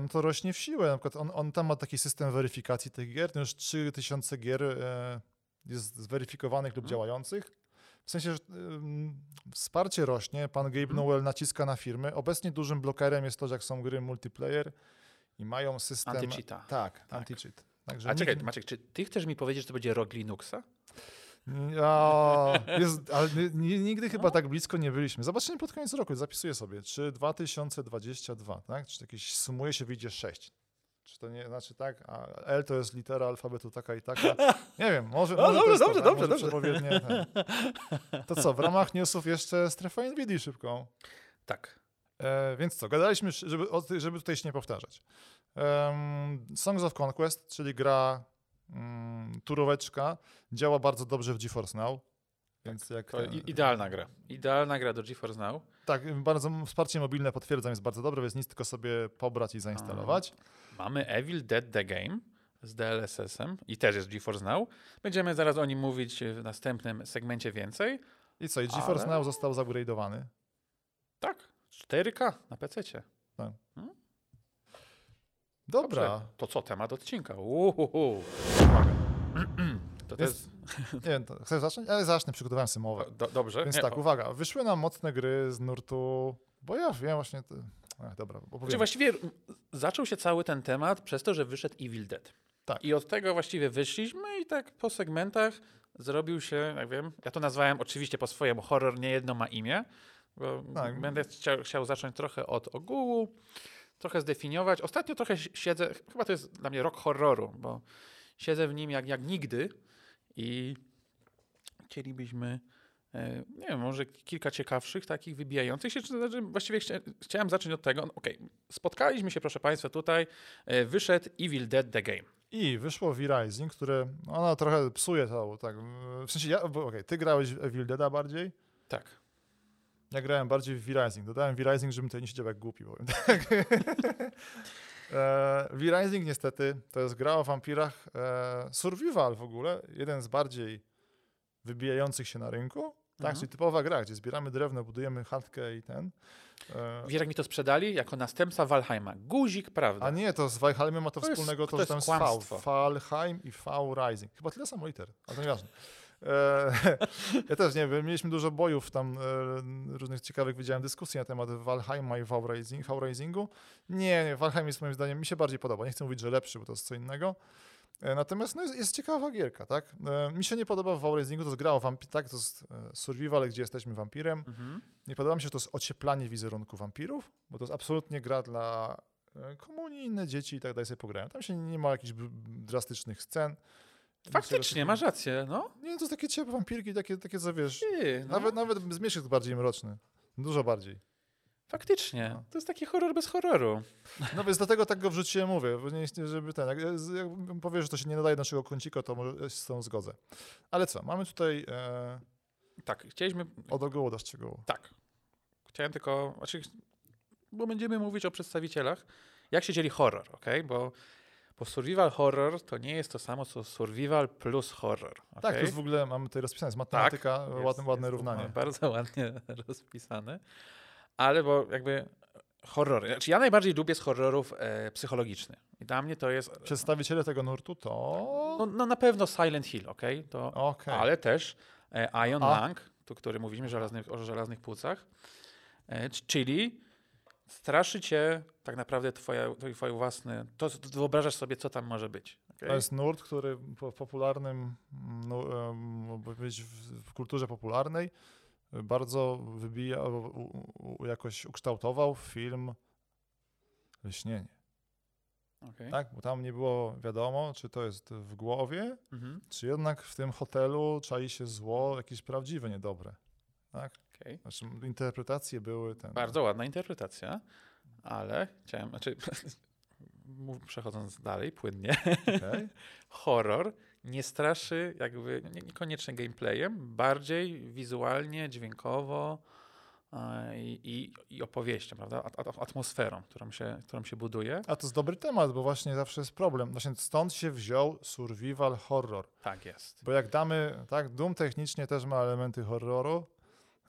no to rośnie w siłę. Na przykład on, on tam ma taki system weryfikacji tych gier. No już 3000 gier e, jest zweryfikowanych lub Mhm. działających. W sensie, że wsparcie rośnie. Pan Gabe Mhm. Nowell naciska na firmy. Obecnie dużym blokerem jest to, że jak są gry multiplayer i mają system... Anti-cheata. Tak, anti-cheat. Także A czekaj, nikt- Maciek, czy ty chcesz mi powiedzieć, że to będzie rok Linuxa? Ja, jest, ale ni- ni- nigdy chyba No. tak blisko nie byliśmy. Zobaczymy pod koniec roku, zapisuję sobie. Czy 2022, tak? Czy jakieś sumuje się, wyjdzie 6? Czy to nie znaczy tak? A L to jest litera alfabetu taka i taka. Nie wiem, może. No, może to dobrze, jest dobrze, to, dobrze, może dobrze. przepowiednie, tak. To co, w ramach newsów jeszcze strefa Nvidia szybką. Tak. E, więc co, gadaliśmy, żeby, o żeby tutaj się nie powtarzać. Em, Songs of Conquest, czyli gra mm, turóweczka, działa bardzo dobrze w GeForce Now. Więc jak, To idealna gra. Idealna gra do GeForce Now. tak, bardzo wsparcie mobilne potwierdzam jest bardzo dobre, więc nic tylko sobie pobrać i zainstalować. Mamy Evil Dead The Game z DLSS-em i też jest GeForce Now. Będziemy zaraz o nim mówić w następnym segmencie więcej. I co, i GeForce Ale- Now został zupgrade'owany. Tak, 4K na PC. Dobra. To co, temat odcinka? Uhuhu. To, Więc- jest... Nie wiem, to chcesz zacząć? Ale zacznę, przygotowałem sobie mowę. Do, dobrze. Więc Nie, tak, o- uwaga, wyszły nam mocne gry z nurtu, bo ja wiem właśnie, to... Ach, dobra, Znaczy opowiem. właściwie m, zaczął się cały ten temat przez to, że wyszedł Evil Dead. Tak. I od tego właściwie wyszliśmy i tak po segmentach zrobił się, jak wiem, ja to nazwałem oczywiście po swojemu, horror nie jedno ma imię, bo Tak. będę chciał, chciał zacząć trochę od ogółu, trochę zdefiniować. Ostatnio trochę si- siedzę, chyba to jest dla mnie rok horroru, bo siedzę w nim jak, jak nigdy i chcielibyśmy e, nie wiem, może kilka ciekawszych, takich wybijających się. czy Znaczy, właściwie chcia, chciałem zacząć od tego. No, Okej, spotkaliśmy się, proszę Państwa, tutaj. e, Wyszedł Evil Dead The Game. I wyszło V-Rising, które, ona trochę psuje to, tak, w sensie, ja, okej, ty grałeś w Evil Deada bardziej, Tak. Ja grałem bardziej w V-Rising, dodałem V-Rising, żebym tutaj nie siedział jak głupi, powiem tak. E, V-Rising niestety to jest gra o wampirach, e, survival w ogóle, jeden z bardziej wybijających się na rynku, tak, Mhm. czyli typowa gra, gdzie zbieramy drewno, budujemy chatkę i ten. E, Wiesz, jak mi to sprzedali? Jako następca Valheima. Guzik, prawda? a nie, to z Valheimem ma to, To jest- wspólnego to, to że jest tam jest. V. Valheim i V Rising. Chyba tyle samo liter, ale to nieważne. E, ja też nie wiem, mieliśmy dużo bojów tam, e, różnych ciekawych widziałem dyskusji na temat Valheima i V Rising, V Risingu. Nie, nie, Valheim jest moim zdaniem, mi się bardziej podoba. Nie chcę mówić, że lepszy, bo to jest co innego. E, Natomiast no, jest, jest ciekawa gierka, tak? Mi się nie podoba w V Risingu, to jest gra o wampir, tak? To jest survival, gdzie jesteśmy wampirem. Mhm. Nie podoba mi się, że to jest ocieplanie wizerunku wampirów, bo to jest absolutnie gra dla komunii, inne dzieci i tak dalej sobie pograją. Tam się nie ma jakichś drastycznych scen. Faktycznie, masz rację, no. Nie, to jest takie ciepłe wampirki, takie, takie co wiesz, Ty, no. nawet, nawet zmierzch jest bardziej mroczny. Dużo bardziej. Faktycznie. No. To jest taki horror bez horroru. No więc dlatego tak go wrzuciłem, mówię, żeby ten, jak, jak powiesz, że to się nie nadaje do naszego kącika, to może się z tą zgodzę. Ale co, mamy tutaj e, Tak, chcieliśmy... od ogółu do szczegółu. Tak. Chciałem tylko... Znaczy, bo będziemy mówić o przedstawicielach, jak się dzieli horror, ok? Bo, bo survival horror to nie jest to samo, co survival plus horror. Tak, to jest w ogóle, mamy tutaj rozpisane, jest matematyka, Tak, Jest- ładne, ładne jest równanie. Bardzo ładnie rozpisane. Ale bo jakby horrory. Znaczy ja najbardziej lubię z horrorów e, psychologiczny. I dla mnie to jest. Przedstawiciele tego nurtu to... No, no na pewno Silent Hill, ok? To, Okej. Ale też e, Ion A. Lang, tu, który mówiliśmy żelaznych, o żelaznych płucach, e, czyli straszy cię tak naprawdę twoja, twój własny. To, wyobrażasz sobie, co tam może być. okej? To jest nurt, który po popularnym, no, w, w kulturze popularnej bardzo wybija, jakoś ukształtował film Lśnienie. Okej. Tak? Bo tam nie było wiadomo, czy to jest w głowie, Mhm. czy jednak w tym hotelu czai się zło, jakieś prawdziwe, niedobre. Tak? Okej. Znaczy, interpretacje były ten. Bardzo ładna interpretacja, ale chciałem, znaczy, przechodząc dalej płynnie, okej. horror nie straszy jakby nie, niekoniecznie gameplayem, bardziej wizualnie, dźwiękowo i, i, opowieścią, prawda? At, at, atmosferą, którą się, którą się buduje. A to jest dobry temat, bo właśnie zawsze jest problem. Właśnie stąd się wziął survival horror. Tak jest. Bo jak damy, tak, Doom technicznie też ma elementy horroru,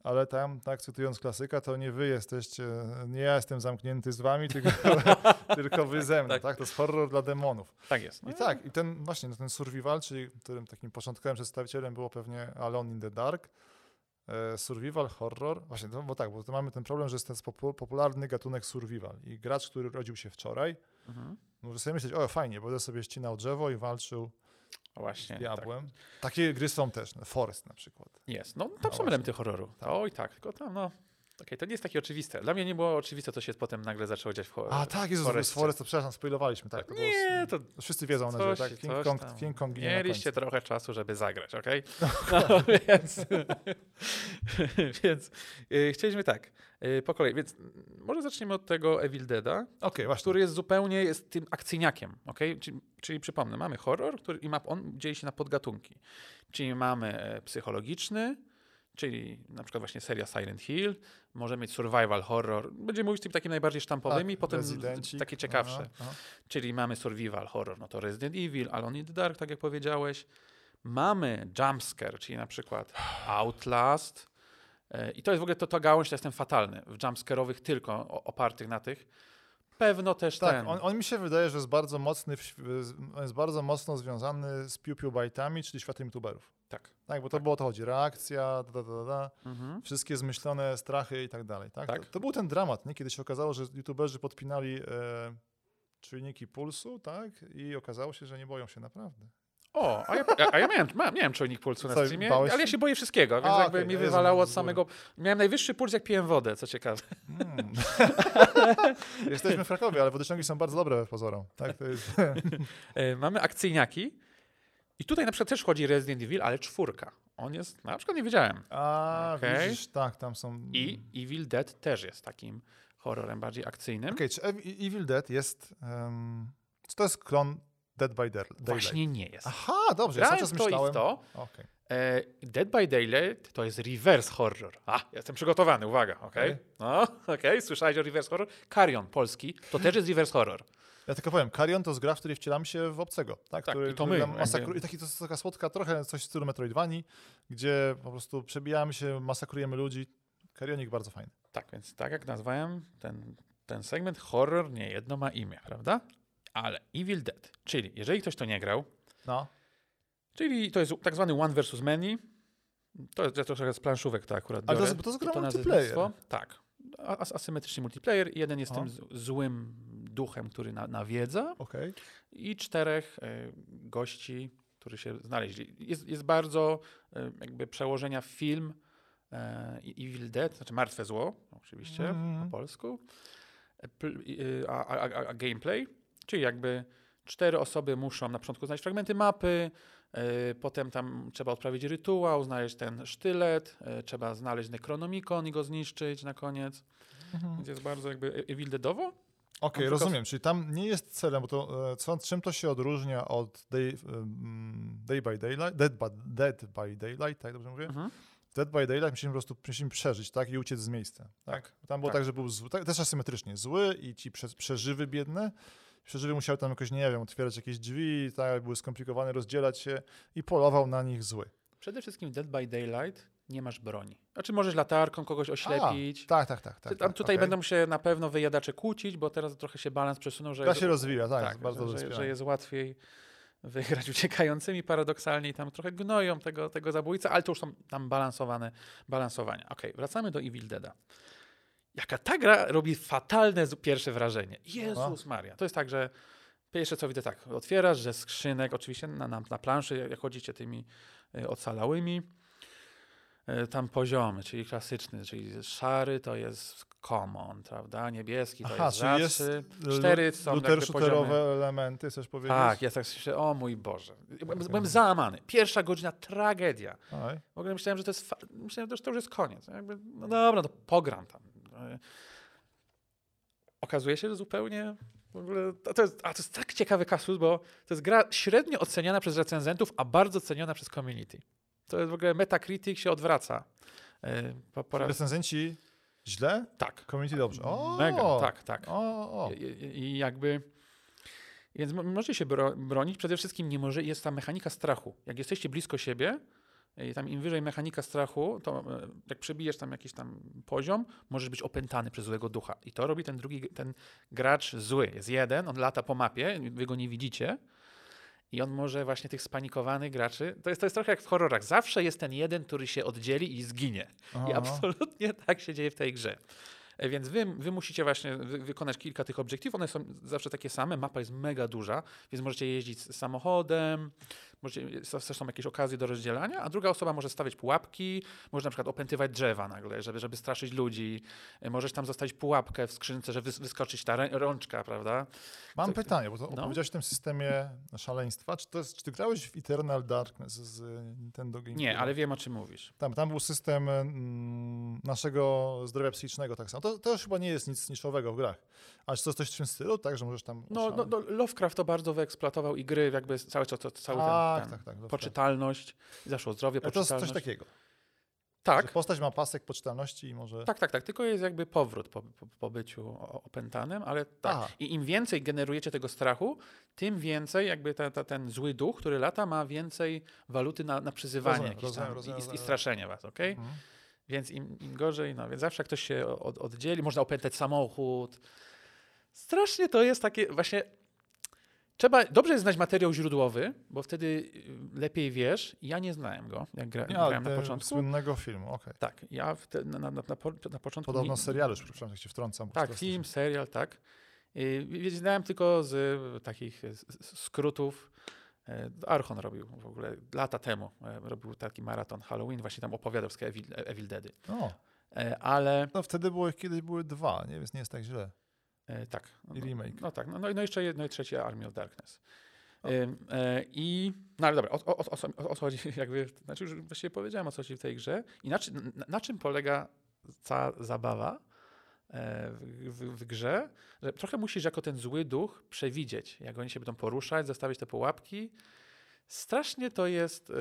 ale tam, tak, cytując klasyka, to nie wy jesteście, nie ja jestem zamknięty z wami, tylko, tylko wy ze mną, tak. Tak. To jest horror dla demonów. Tak jest. I tak, i ten właśnie, no ten survival, czyli którym takim początkowym przedstawicielem było pewnie Alone in the Dark, e, survival horror, właśnie, no, bo tak, bo to mamy ten problem, że jest ten popu- popularny gatunek survival i gracz, który rodził się wczoraj, Mhm. może sobie myśleć, o fajnie, będę sobie ścinał drzewo i walczył Właśnie. z Tak. diabłem. Takie gry są też, no, Forest na przykład. Jest. No tam No są właśnie. elementy horroru. Tak. Oj tak, tylko tam no. Okej, to nie jest takie oczywiste. Dla mnie nie było oczywiste, co się potem nagle zaczęło dziać w horror. A tak, Jezus, Forestie. z Forest, to przepraszam, spoilowaliśmy, tak. To było, Nie, to wszyscy wiedzą, na coś, że tak, King coś Kong, tam. King Kong na Mieliście trochę czasu, żeby zagrać, okej? No, więc więc y, chcieliśmy tak, y, po kolei. Więc może zaczniemy od tego Evil Deada, Okej, właśnie. który jest zupełnie jest tym akcyjniakiem, okej? Czyli, czyli przypomnę, mamy horror, który i ma, on dzieli się na podgatunki. Czyli mamy e, psychologiczny, czyli na przykład właśnie seria Silent Hill, może mieć survival horror, będziemy mówić tymi takimi najbardziej sztampowymi, Tak, potem Rezydenci. takie ciekawsze. Aha, aha. Czyli mamy survival horror, no to Resident Evil, Alone in the Dark, tak jak powiedziałeś. Mamy jumpscare, czyli na przykład Outlast. E, I to jest w ogóle to, to gałąź, to jestem fatalny. W jumpscare'owych tylko opartych na tych. Pewno też Tak, ten. on, on mi się wydaje, że jest bardzo mocny, w, jest bardzo mocno związany z piu piu bajtami, czyli światem youtuberów. Tak. Tak, bo to było o to chodzi, reakcja, da, da, da, da, Mhm. wszystkie zmyślone strachy i tak dalej. Tak? Tak. To, to był ten dramat, nie? kiedy się okazało, że youtuberzy podpinali e, czujniki pulsu, tak? I okazało się, że nie boją się naprawdę. O, a ja, a ja miałem, ma- miałem czujnik pulsu na streamie, ale ja się? boję wszystkiego, więc A, jakby okej, mi wywalało od samego... Miałem najwyższy puls, jak piłem wodę, co ciekawe. Mm. Jesteśmy w Krakowie, ale wodociągi są bardzo dobre pozorom. Tak, to jest... E, mamy akcyjniaki i tutaj na przykład też chodzi Resident Evil, ale czwórka. On jest, na przykład nie wiedziałem. A, Okej. widzisz, tak, tam są... I Evil Dead też jest takim horrorem bardziej akcyjnym. Okej, czy Ev- Evil Dead jest... Um, czy to jest klon Dead by Dayl- Daylight? Właśnie nie jest. Aha, dobrze, ja cały czas to myślałem... to. Okej. E, Dead by Daylight to jest reverse horror. A, jestem przygotowany, uwaga, okej? Okej. No, okej, słyszałeś o reverse horror? Carrion, polski, to też jest reverse horror. Ja tylko powiem, Carrion to jest gra, w której wcielamy się w obcego. Tak, Tak, który, i to my, masakru... I taki to jest taka słodka, trochę coś w stylu Metroidvanii, gdzie po prostu przebijamy się, masakrujemy ludzi. Carrionik bardzo fajny. Tak, więc tak jak nazwałem, ten, ten segment horror nie jedno ma imię, prawda? Ale Evil Dead, czyli jeżeli ktoś to nie grał, No, czyli to jest tak zwany one versus many, to jest ja trochę z planszówek to akurat Ale to biorę. jest- to jest gra multiplayer. Tak. As asymetryczny multiplayer. Jeden jest O. tym złym duchem, który na, nawiedza okej. i czterech e, gości, którzy się znaleźli. Jest, jest bardzo e, jakby przełożenia w film e, Evil Dead, znaczy Martwe Zło, oczywiście Mhm. po polsku, pl- i- a, a, a, a gameplay, czyli jakby cztery osoby muszą na początku znaleźć fragmenty mapy, potem tam trzeba odprawić rytuał, znaleźć ten sztylet, trzeba znaleźć Necronomicon i go zniszczyć na koniec. Mhm. Więc jest bardzo jakby Evil Deadowo. Okej, tylko- rozumiem. Czyli tam nie jest celem, bo to e, co, czym to się odróżnia od Day, em, day by Daylight, Dead by, Dead by Daylight, tak dobrze mówię? Mhm. Dead by Daylight musimy po prostu musimy przeżyć, tak? I uciec z miejsca. Tak? Tam było tak, tak. że był zły, tak, też asymetrycznie. Zły i ci prze, przeżywy biedne. Przeżywy musiały tam jakoś, nie wiem, otwierać jakieś drzwi, tak, były skomplikowane, rozdzielać się i polował na nich zły. Przede wszystkim Dead by Daylight nie masz broni. Znaczy możesz latarką kogoś oślepić. A, tak, tak, tak. tak, Tam tak tutaj okej. będą się na pewno wyjadacze kłócić, bo teraz trochę się balans przesunął, że, Ta się rozwija, tak, tak, bardzo że, że, że jest łatwiej wygrać uciekającymi paradoksalnie i tam trochę gnoją tego, tego zabójcę, ale to już są tam balansowane balansowania. Okej, wracamy do Evil Deada. Jaka ta gra robi fatalne pierwsze wrażenie. Jezus Maria. To jest tak, że pierwsze co widzę tak, otwierasz, że skrzynek, oczywiście na, na, na planszy, jak chodzicie tymi y, ocalałymi, tam poziomy, czyli klasyczny, czyli szary to jest common, prawda, niebieski to Aha, jest czyli jest rzadszy, lu- cztery są poziomy. elementy, chcesz powiedzieć? Tak, ja tak się, o mój Boże. Byłem, byłem załamany. Pierwsza godzina, tragedia. Oj. W ogóle myślałem, że to jest, myślałem, że to już jest koniec. Jakby, no dobra, to pogram tam. E, Okazuje się, że zupełnie to, jest, a to jest tak ciekawy kasus, bo to jest gra średnio oceniana przez recenzentów, a bardzo ceniona przez community. To jest w ogóle Metacritic się odwraca. E, Po, po raz, Recenzenci źle? tak. Community dobrze. O, Mega, tak, tak. O, o. I, i- jakby. Więc mo- możecie się bro, bronić. Przede wszystkim nie może, jest ta mechanika strachu. Jak jesteście blisko siebie, i tam im wyżej mechanika strachu, to e, jak przebijesz tam jakiś tam poziom, możesz być opętany przez złego ducha. I to robi ten drugi, ten gracz zły. Jest jeden, on lata po mapie, wy go nie widzicie. I on może właśnie tych spanikowanych graczy. To jest, to jest trochę jak w horrorach. Zawsze jest ten jeden, który się oddzieli i zginie. I Aha. absolutnie tak się dzieje w tej grze. E, Więc wy, wy musicie właśnie wy, wykonać kilka tych obiektywów. One są zawsze takie same. Mapa jest mega duża, więc możecie jeździć samochodem, możecie, też są jakieś okazje do rozdzielania, a druga osoba może stawiać pułapki, może na przykład opętywać drzewa nagle, żeby, żeby straszyć ludzi. E, Możesz tam zostawić pułapkę w skrzynce, że wys, wyskoczyć ta rączka, prawda? Mam Tak. pytanie, bo to No. opowiedziałeś o tym systemie szaleństwa. Czy, to jest, czy ty grałeś w Eternal Darkness z y, Nintendo GameCube? Nie, ale wiem o czym mówisz. Tam, tam był system mm, naszego zdrowia psychicznego tak samo. To, to już chyba nie jest nic niszowego w grach. A czy to jest coś w tym stylu, tak, że możesz tam... No, no, no Lovecraft to bardzo wyeksploatował i gry, jakby cały to- cały tak, ten, tak, tak. dobrze. poczytalność, zaszło zdrowie, Ale to jest poczytalność. coś takiego. Tak, Że postać ma pasek poczytalności i może... Tak, tak, tak. Tylko jest jakby powrót po, po, po byciu opętanym, ale tak. Aha. I im więcej generujecie tego strachu, tym więcej jakby ta, ta, ten zły duch, który lata, ma więcej waluty na, na przyzywanie Rozumiem, rozumiem, tam rozumiem, i, i straszenie was, okej? Mhm. Więc im, im gorzej, no więc zawsze ktoś się od, oddzieli, można opętać samochód. Strasznie to jest takie właśnie... Trzeba, dobrze jest znać materiał źródłowy, bo wtedy y, lepiej wiesz. Ja nie znałem go, jak gra, ale grałem na początku. słynnego filmu, okej. Tak, ja te, na, na, na, na, po- na początku... Podobno nie- serialu, już przepraszam, jak się wtrącam. tak, film, serial, tak. Y, Wiedziałem tylko z y, takich y, s- s- skrótów. Archon robił w ogóle lata temu. Robił taki maraton Halloween, właśnie tam opowiadał wszystkie Evil, Evil Deady. O, E, Ale no wtedy było, kiedyś były dwa, nie? więc nie jest tak źle. E, tak. No, I remake. No tak, no, no, i- no jeszcze jedno i trzecie Army of Darkness. O. E, I, no ale dobra, o, o, o, o, co- o chodzi, jakby, znaczy już właściwie powiedziałem o co chodzi w tej grze i na, na, na czym polega cała zabawa e, w, w, w grze, że trochę musisz jako ten zły duch przewidzieć, jak oni się będą poruszać, zostawić te pułapki. Strasznie to jest e,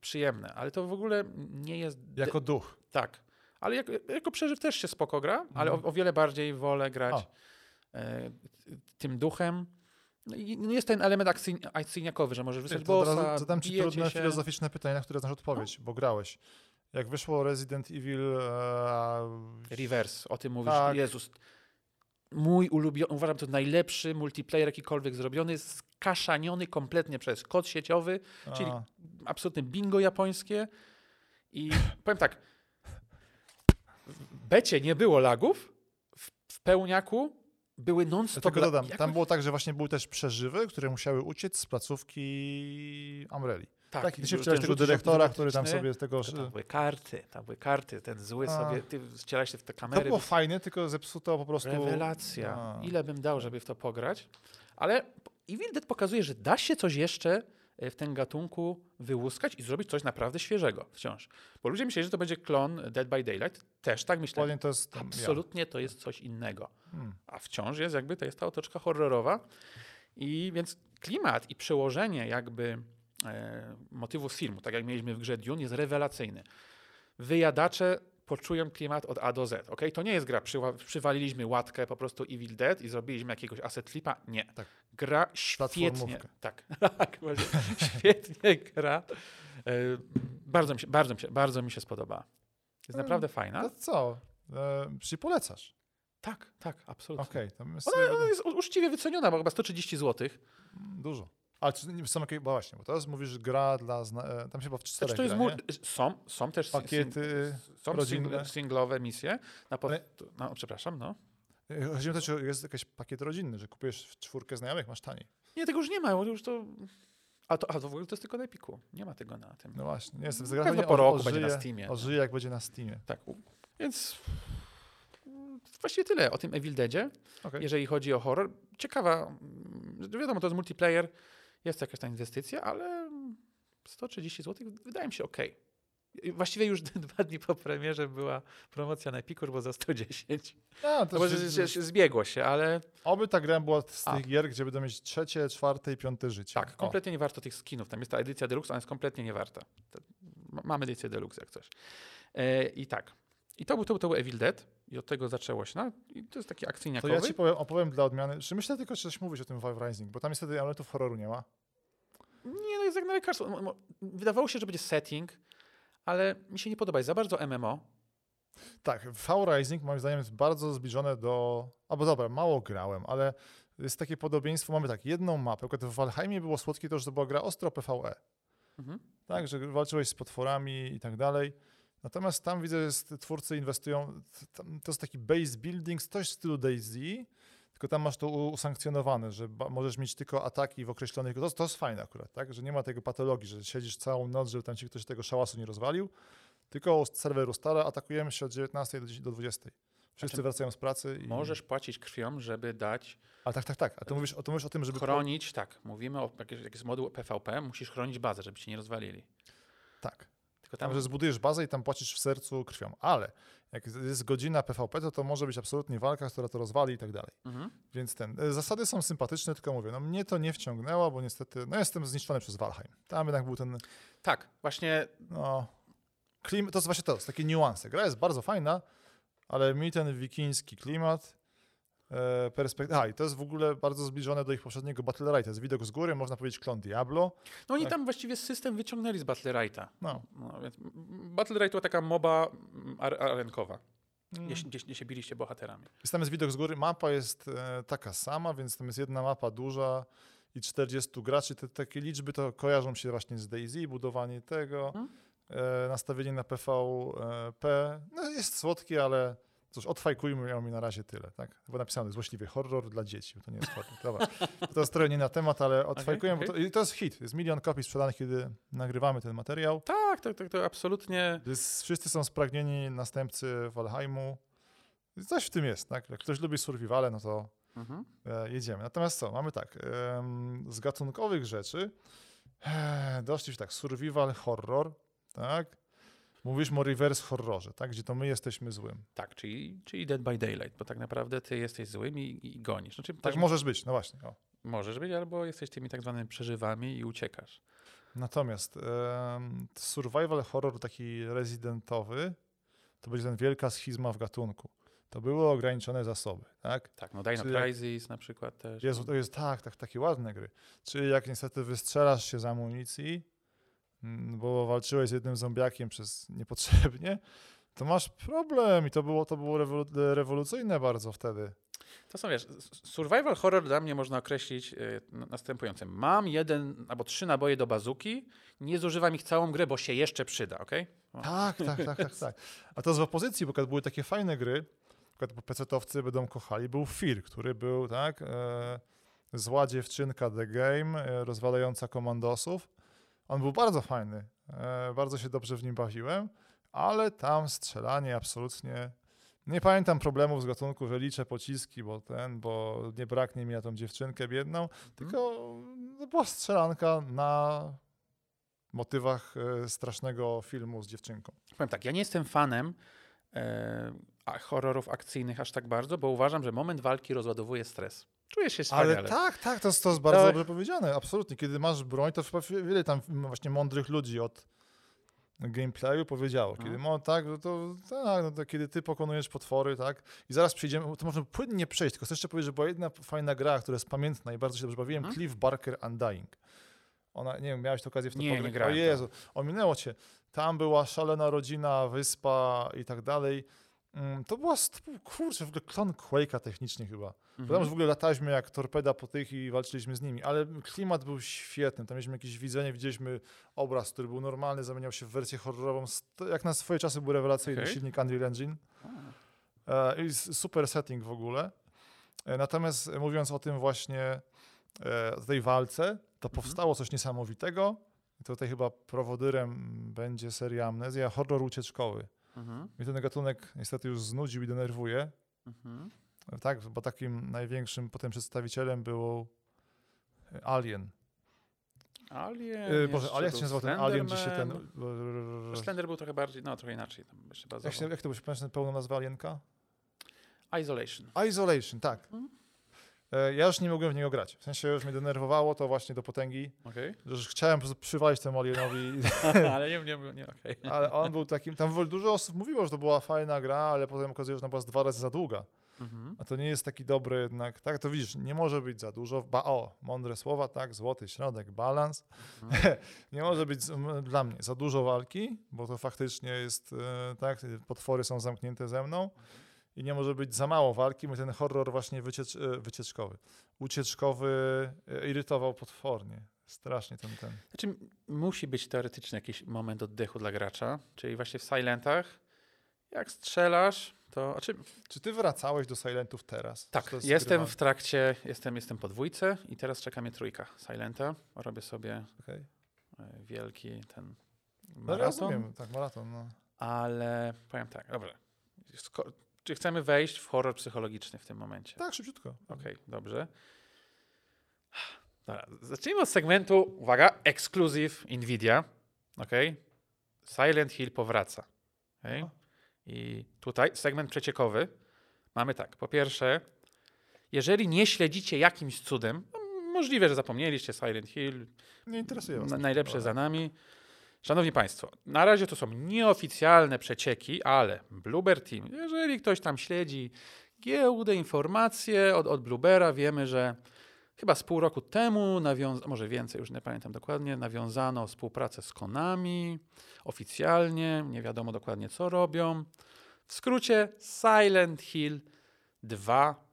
przyjemne, ale to w ogóle nie jest... Jako duch. tak. Ale jako, jako przeżyw też się spoko gra, ale o, Mhm. o wiele bardziej wolę grać A. e, tym duchem. No i no jest ten element akcyj, akcyjniakowy, że możesz wysłać od razu bossa, zadam ci trudne się. No. filozoficzne pytanie, na które znasz odpowiedź, bo grałeś. Jak wyszło Resident Evil... E, Reverse, o tym mówisz. Tak. Jezus. Mój ulubiony, uważam, to najlepszy multiplayer jakikolwiek zrobiony, skaszaniony kompletnie przez kod sieciowy, czyli a, absolutne bingo japońskie. I powiem tak, w becie nie było lagów, w pełniaku były non-stop tylko dodam, jakoś- tam było tak, że właśnie były też przeżywy, które musiały uciec z placówki Umbrelli. tak, Tak, i ty się wcielałeś tego dyrektora, który tam sobie z tego... To tam były karty, tam były karty, ten zły A. sobie, ty wcielałeś się w te To kamery. było fajne, tylko zepsuto po prostu... Rewelacja. A. Ile bym dał, żeby w to pograć. Ale Evil Dead pokazuje, że da się coś jeszcze w tym gatunku wyłuskać i zrobić coś naprawdę świeżego wciąż. Bo ludzie myśleli, że to będzie klon Dead by Daylight. Też tak myślałem. To jest... Absolutnie to jest coś innego. Ja. Hmm. A wciąż jest jakby, to jest ta otoczka horrorowa. I więc klimat i przełożenie jakby e, filmu, tak jak mieliśmy w grze Dune, jest rewelacyjny. wyjadacze poczują klimat od A do Z. Okay? To nie jest gra, przywa- przywaliliśmy łatkę po prostu Evil Dead i zrobiliśmy jakiegoś asset flipa. Nie. Tak. Gra świetnie. Tak, tak świetnie gra. E, bardzo, mi się, bardzo, mi się, bardzo mi się spodoba. Jest Mm, naprawdę fajna. No co? E, czy polecasz? Tak, tak, absolutnie. To jest Ona, ona jest uczciwie wyceniona, bo chyba 130 zł. dużo. Ale czy nie są jakieś, bo właśnie, bo teraz mówisz gra dla, zna... e, tam się chyba w czterech Znaczy, to jest gra, nie? są, są też Pakiety są rodzinne. sing- singlowe misje. Na po, Ale- no, przepraszam, no. E, Chodzi mi o to, czy jest jakiś pakiet rodzinny, że kupujesz w czwórkę znajomych, masz taniej. Nie, tego już nie ma, bo już to... A to, a to w ogóle to jest tylko na Epiku. Nie ma tego na tym. No właśnie, nie jestem Pewno zgrany. po roku będzie na Steamie. Ożyje jak będzie na Steamie. Tak. Więc właściwie tyle o tym Evil Deadzie, Okej. jeżeli chodzi o horror. Ciekawa, mm, wiadomo, to jest multiplayer, jest jakaś ta inwestycja, ale 130 zł wydaje mi się ok. Właściwie już dwa dni po premierze była promocja na Epiku, bo za 110. A, to No bo się- że- że- że zbiegło się, ale Oby ta gra była z A. tych gier, gdzie będą mieć trzecie, czwarte i piąte życie. tak, O, kompletnie nie warto tych skinów. Tam jest ta edycja deluxe, ona jest kompletnie nie warta. To- ma- Mamy edycję deluxe jak coś. E, I tak. I to był, to, był- to był Evil Dead i od tego zaczęło się. No, i to jest taki To akcyjniakowy. ja ci powiem, opowiem dla odmiany. Czy myślę tylko, że coś mówić o tym Valve Rising, bo tam niestety elementów horroru nie ma. Nie, no jest jak na lekarstwo. Wydawało się, że będzie setting, ale mi się nie podoba. Jest za bardzo MMO. Tak, V Rising moim zdaniem jest bardzo zbliżone do. Albo dobra, mało grałem, ale jest takie podobieństwo. Mamy tak, jedną mapę. W Valheimie było słodkie to, że to była gra ostro PvE. Mhm. Tak, że walczyłeś z potworami i tak dalej. Natomiast tam widzę, że twórcy inwestują. To jest taki base building, coś w stylu DayZ, tylko tam masz to usankcjonowane, że możesz mieć tylko ataki w określonych. To, to jest fajne akurat, tak? Że nie ma tego patologii, że siedzisz całą noc, żeby tam ci ktoś tego szałasu nie rozwalił. Tylko serwer ustala, atakujemy się od 19 do 10 do 20. Wszyscy Znaczy, wracają z pracy. I... Możesz płacić krwią, żeby dać, A tak, tak, tak. A ty mówisz, o- to mówisz o tym, żeby. chronić, tak, mówimy o jak jest, jak jest moduł PvP, musisz chronić bazę, żeby cię nie rozwalili. Tak. Tylko Tam, że zbudujesz bazę i tam płacisz w sercu krwią. Ale jak jest godzina PvP, to to może być absolutnie walka, która to rozwali i tak dalej. mhm. Więc ten, e, zasady są sympatyczne, tylko mówię, no mnie to nie wciągnęło, bo niestety, no jestem zniszczony przez Valheim. Tam jednak był ten, Tak, właśnie no, klim, to jest właśnie to, jest takie niuanse. Gra jest bardzo fajna, ale mi ten wikiński klimat, e, perspektywa, a i to jest w ogóle bardzo zbliżone do ich poprzedniego Battle to jest widok z góry, można powiedzieć klon Diablo, No oni Tak. tam właściwie system wyciągnęli z Battle Righta. no. No, więc Battle Right to taka moba ar- arenkowa, Mm. gdzie, się- gdzie, gdzie się biliście bohaterami. Jest tam jest widok z góry, mapa jest e, taka sama, więc tam jest jedna mapa duża i 40 graczy. Te takie liczby to kojarzą się właśnie z DayZ, budowanie tego, Mhm. e, nastawienie na PvP. No jest słodkie, ale cóż, odfajkujmy ją i na razie tyle, tak? Bo napisane złośliwy horror dla dzieci, bo to nie jest horror. Dobra, to jest trochę nie na temat, ale odfajkujemy, bo to, i to jest hit. Jest milion kopii sprzedanych, kiedy nagrywamy ten materiał. Tak, tak, tak, to absolutnie. Jest, wszyscy są spragnieni następcy Valheimu. Coś w tym jest, tak? Jak ktoś lubi survivale, no to Mhm. e, jedziemy. Natomiast co, mamy tak, z gatunkowych rzeczy e, doszliśmy tak, survival horror, tak? Mówiliśmy o reverse horrorze, tak? Gdzie to my jesteśmy złym. Tak, czyli, czyli Dead by Daylight, bo tak naprawdę ty jesteś złym i, i gonisz. Znaczy, Tak też możesz być, no właśnie. O. możesz być, albo jesteś tymi tak zwanymi przeżywami i uciekasz. Natomiast survival horror taki rezydentowy, to będzie ten wielka schizma w gatunku. To były ograniczone zasoby, tak? Tak, no Dino Crisis na przykład też. Jezu, to jest tak, tak, takie ładne gry. Czyli jak niestety wystrzelasz się z amunicji, bo walczyłeś z jednym zombiakiem przez niepotrzebnie, to masz problem i to było, to było rewolu- rewolucyjne bardzo wtedy. To są, wiesz, survival horror dla mnie można określić y, następującym. Mam jeden albo trzy naboje do bazuki, nie zużywam ich całą grę, bo się jeszcze przyda, okej? O. Tak, tak, tak, tak, tak. A to z opozycji, bo były takie fajne gry, przykład PC-towcy będą kochali, był Fear, który był, tak, e, zła dziewczynka The Game, e, rozwalająca komandosów. On był bardzo fajny, e, bardzo się dobrze w nim bawiłem, ale tam strzelanie absolutnie... Nie pamiętam problemów z gatunku, że liczę pociski, bo ten, bo nie braknie mi na tą dziewczynkę biedną, tylko to była strzelanka na motywach e, strasznego filmu z dziewczynką. Powiem tak, ja nie jestem fanem e, horrorów akcyjnych aż tak bardzo, bo uważam, że moment walki rozładowuje stres. Czujesz się wspaniale. Ale tak, tak, to jest, to jest bardzo Tak. dobrze powiedziane, absolutnie. Kiedy masz broń, to wiele tam właśnie mądrych ludzi od gameplayu powiedziało, kiedy mo, tak, no to, tak, no to kiedy ty pokonujesz potwory, tak, i zaraz przejdziemy, to można płynnie przejść, tylko chcę jeszcze powiedzieć, że była jedna fajna gra, która jest pamiętna i bardzo się dobrze bawiłem, Mhm. Cliff Barker Undying. Ona, nie wiem, miałeś okazję w to Nie, pograć? nie grałem O to. Jezu, ominęło cię. Tam była szalona rodzina, wyspa i tak dalej. Mm, To była, kurczę, w ogóle klon Quake'a technicznie chyba. Mhm. Pamiętam, że w ogóle lataliśmy jak torpeda po tych i walczyliśmy z nimi, ale klimat był świetny. Tam mieliśmy jakieś widzenie, widzieliśmy obraz, który był normalny, zamieniał się w wersję horrorową. Jak na swoje czasy był rewelacyjny Okej. silnik Unreal Engine. A. E, I super setting w ogóle. E, Natomiast e, mówiąc o tym właśnie, o tej walce, to Mhm. powstało coś niesamowitego. I tutaj chyba prowodyrem będzie seria Amnezja, horror ucieczkowy. Mhm. Mnie ten gatunek niestety już znudził i denerwuje. Mhm. Tak, bo takim największym potem przedstawicielem był e, Alien. Alien. E, Boże, ale jak się nazywał ten Alien, gdzie się ten... Slender był trochę bardziej, no trochę inaczej. Tam jeszcze Jak, się, jak to był, nazwę Alienka? Isolation. Isolation, tak. Mhm. E, Ja już nie mogłem w niego grać. W sensie już mnie denerwowało to właśnie do potęgi, że już chciałem przywalić temu alienowi, ale nie, nie, nie okej. ale on był takim, tam dużo osób mówiło, że to była fajna gra, ale potem okazuje się, że ona była dwa razy za długa. Mhm. A to nie jest taki dobry jednak, tak, to widzisz, nie może być za dużo, ba, o, mądre słowa, tak, złoty środek, balans. Mhm. nie może być dla mnie za dużo walki, bo to faktycznie jest, e, tak, potwory są zamknięte ze mną i nie może być za mało walki, bo ten horror właśnie wyciecz, e, wycieczkowy, ucieczkowy e, irytował potwornie. Strasznie ten, ten. Znaczy, musi być teoretycznie jakiś moment oddechu dla gracza, czyli właśnie w Silentach, jak strzelasz, to... Znaczy, Czy ty wracałeś do Silentów teraz? Tak, jestem skrywane? w trakcie, jestem, jestem po dwójce i teraz czeka mnie trójka Silenta. Robię sobie Okej. e, wielki ten No maraton, rozumiem, tak, maraton, no. ale powiem tak, dobrze. Czy chcemy wejść w horror psychologiczny w tym momencie? Tak, szybciutko. Okej, dobrze. Dobra, zacznijmy od segmentu, uwaga, exclusive Nvidia. Okej. Silent Hill powraca. Aha. I tutaj segment przeciekowy. Mamy tak, po pierwsze, jeżeli nie śledzicie jakimś cudem, no, możliwe, że zapomnieliście Silent Hill, Nie interesuje was. najlepsze za nami. Szanowni Państwo, na razie to są nieoficjalne przecieki, ale Blueber Team, jeżeli ktoś tam śledzi giełdę, informacje od, od Bluebera, wiemy, że chyba z pół roku temu, może więcej, już nie pamiętam dokładnie, nawiązano współpracę z Konami oficjalnie, nie wiadomo dokładnie co robią. W skrócie Silent Hill 2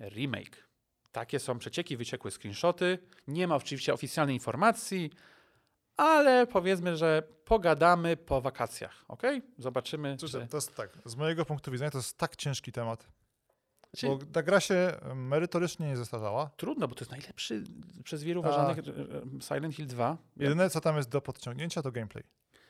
Remake. Takie są przecieki, wyciekłe screenshoty. Nie ma oczywiście oficjalnej informacji, ale powiedzmy, że pogadamy po wakacjach, ok? Zobaczymy. Cóż, Czy... to jest tak, z mojego punktu widzenia to jest tak ciężki temat, bo ta gra się merytorycznie nie zestarzała. Trudno, bo to jest najlepszy przez wielu uważanych e, e, Silent Hill 2. Jedyne, co tam jest do podciągnięcia, to gameplay,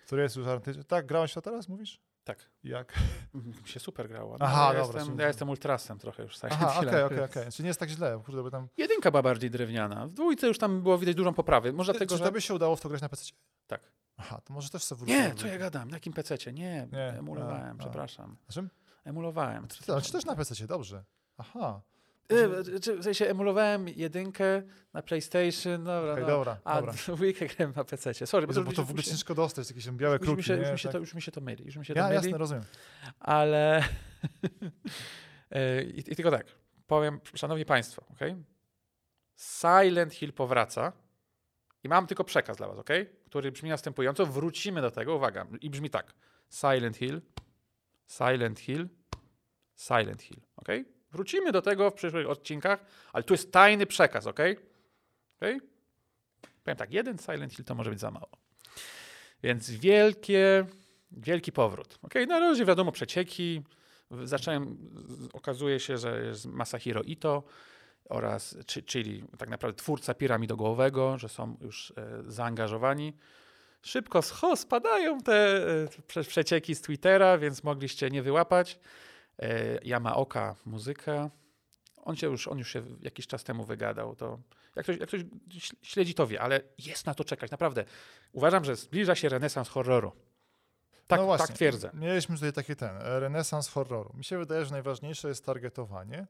który jest już. Tak, grałeś to teraz, mówisz? Tak. Jak? Mi się super grało. Aha, ja dobra, Jestem, ja jestem ultrasem trochę już Aha, okej, okej, okej. Czyli nie jest tak źle, kurde, bo tam... Jedynka była bardziej drewniana. W dwójce już tam było widać dużą poprawę. Może dlatego, czy że... to by się udało w to grać na PC? Tak. Aha, to może też sobie wrócę. Nie, co ja gadam? Na jakim pececie? Nie, Nie, emulowałem, a, a. przepraszam. Na czym? Emulowałem. Ty, ale czy też na PC, dobrze. Aha. E, czy- W sensie emulowałem jedynkę na PlayStation, dobra, Okej, no. dobra, a dobra. dwójkę grałem na PC. Sorry, Jezu, bo to w ogóle się- ciężko dostać, jakieś tam białe już mi kruki, się, nie? już mi się, Tak. to, już mi się to myli. Już mi się to Ja, myli, jasne, rozumiem. ale E, I, I tylko tak, powiem, szanowni państwo, ok? Silent Hill powraca i mam tylko przekaz dla was, ok? Który brzmi następująco. Wrócimy do tego, uwaga, i brzmi tak. Silent Hill, Silent Hill, Silent Hill, ok? Wrócimy do tego w przyszłych odcinkach, ale tu jest tajny przekaz, ok? okay? Powiem tak, jeden Silent Hill to może być za mało. Więc wielkie, wielki powrót. ok? Na razie wiadomo przecieki. Zacząłem, okazuje się, że jest Masahiro Ito oraz, czy, czyli tak naprawdę twórca piramidogłowego, że są już e, zaangażowani. Szybko scho, spadają te e, prze, przecieki z Twittera, więc mogliście nie wyłapać. E, Yamaoka muzyka. On, się już, on już się jakiś czas temu wygadał. To jak ktoś, jak ktoś śledzi, to wie, ale jest na to czekać, naprawdę. Uważam, że zbliża się renesans horroru. Tak, no właśnie, tak twierdzę. Mieliśmy tutaj taki ten, e, renesans horroru. Mi się wydaje, że najważniejsze jest targetowanie,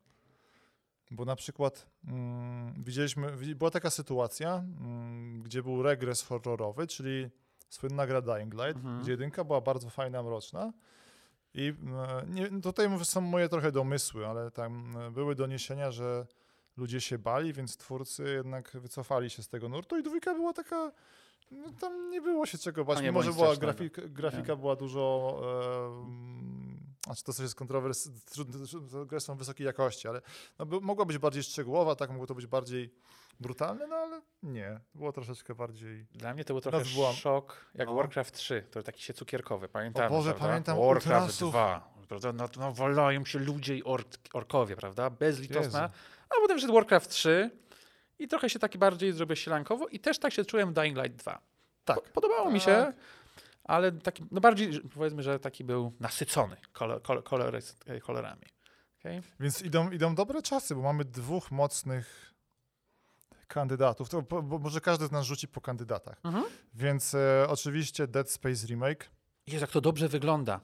bo na przykład mm, widzieliśmy, wi- była taka sytuacja, mm, gdzie był regres horrorowy, czyli słynna gra Dying Light, Mhm. gdzie jedynka była bardzo fajna, mroczna. I e, nie, tutaj są moje trochę domysły, ale tam e, były doniesienia, że ludzie się bali, więc twórcy jednak wycofali się z tego nurtu i dwójka była taka, no, tam nie było się czego bać, A nie mimo że była strasznego. grafik, grafika była dużo, e, znaczy to coś jest to gry są wysokiej jakości, ale no, by, mogła być bardziej szczegółowa, tak, mogło to być bardziej brutalne, no ale nie, było troszeczkę bardziej... Dla mnie to był trochę szok, jak No. Warcraft 3, to taki się cukierkowy, pamiętam. O Boże, prawda? pamiętam Warcraft Ultrasów. 2, prawda? No, no wolają się ludzie i ork, orkowie, prawda? Bezlitosna. Jezu. A potem wszedł Warcraft 3 i trochę się taki bardziej zrobię sielankowo i też tak się czułem w Dying Light 2. Tak. Podobało mi Tak. się, ale taki, no bardziej, powiedzmy, że taki był nasycony kolor, kolor, kolory, kolorami. Okay? Więc idą, idą dobre czasy, bo mamy dwóch mocnych kandydatów. To, bo, bo może każdy z nas rzuci po kandydatach. Mhm. Więc e, oczywiście Dead Space Remake. Jezu, jak to dobrze wygląda.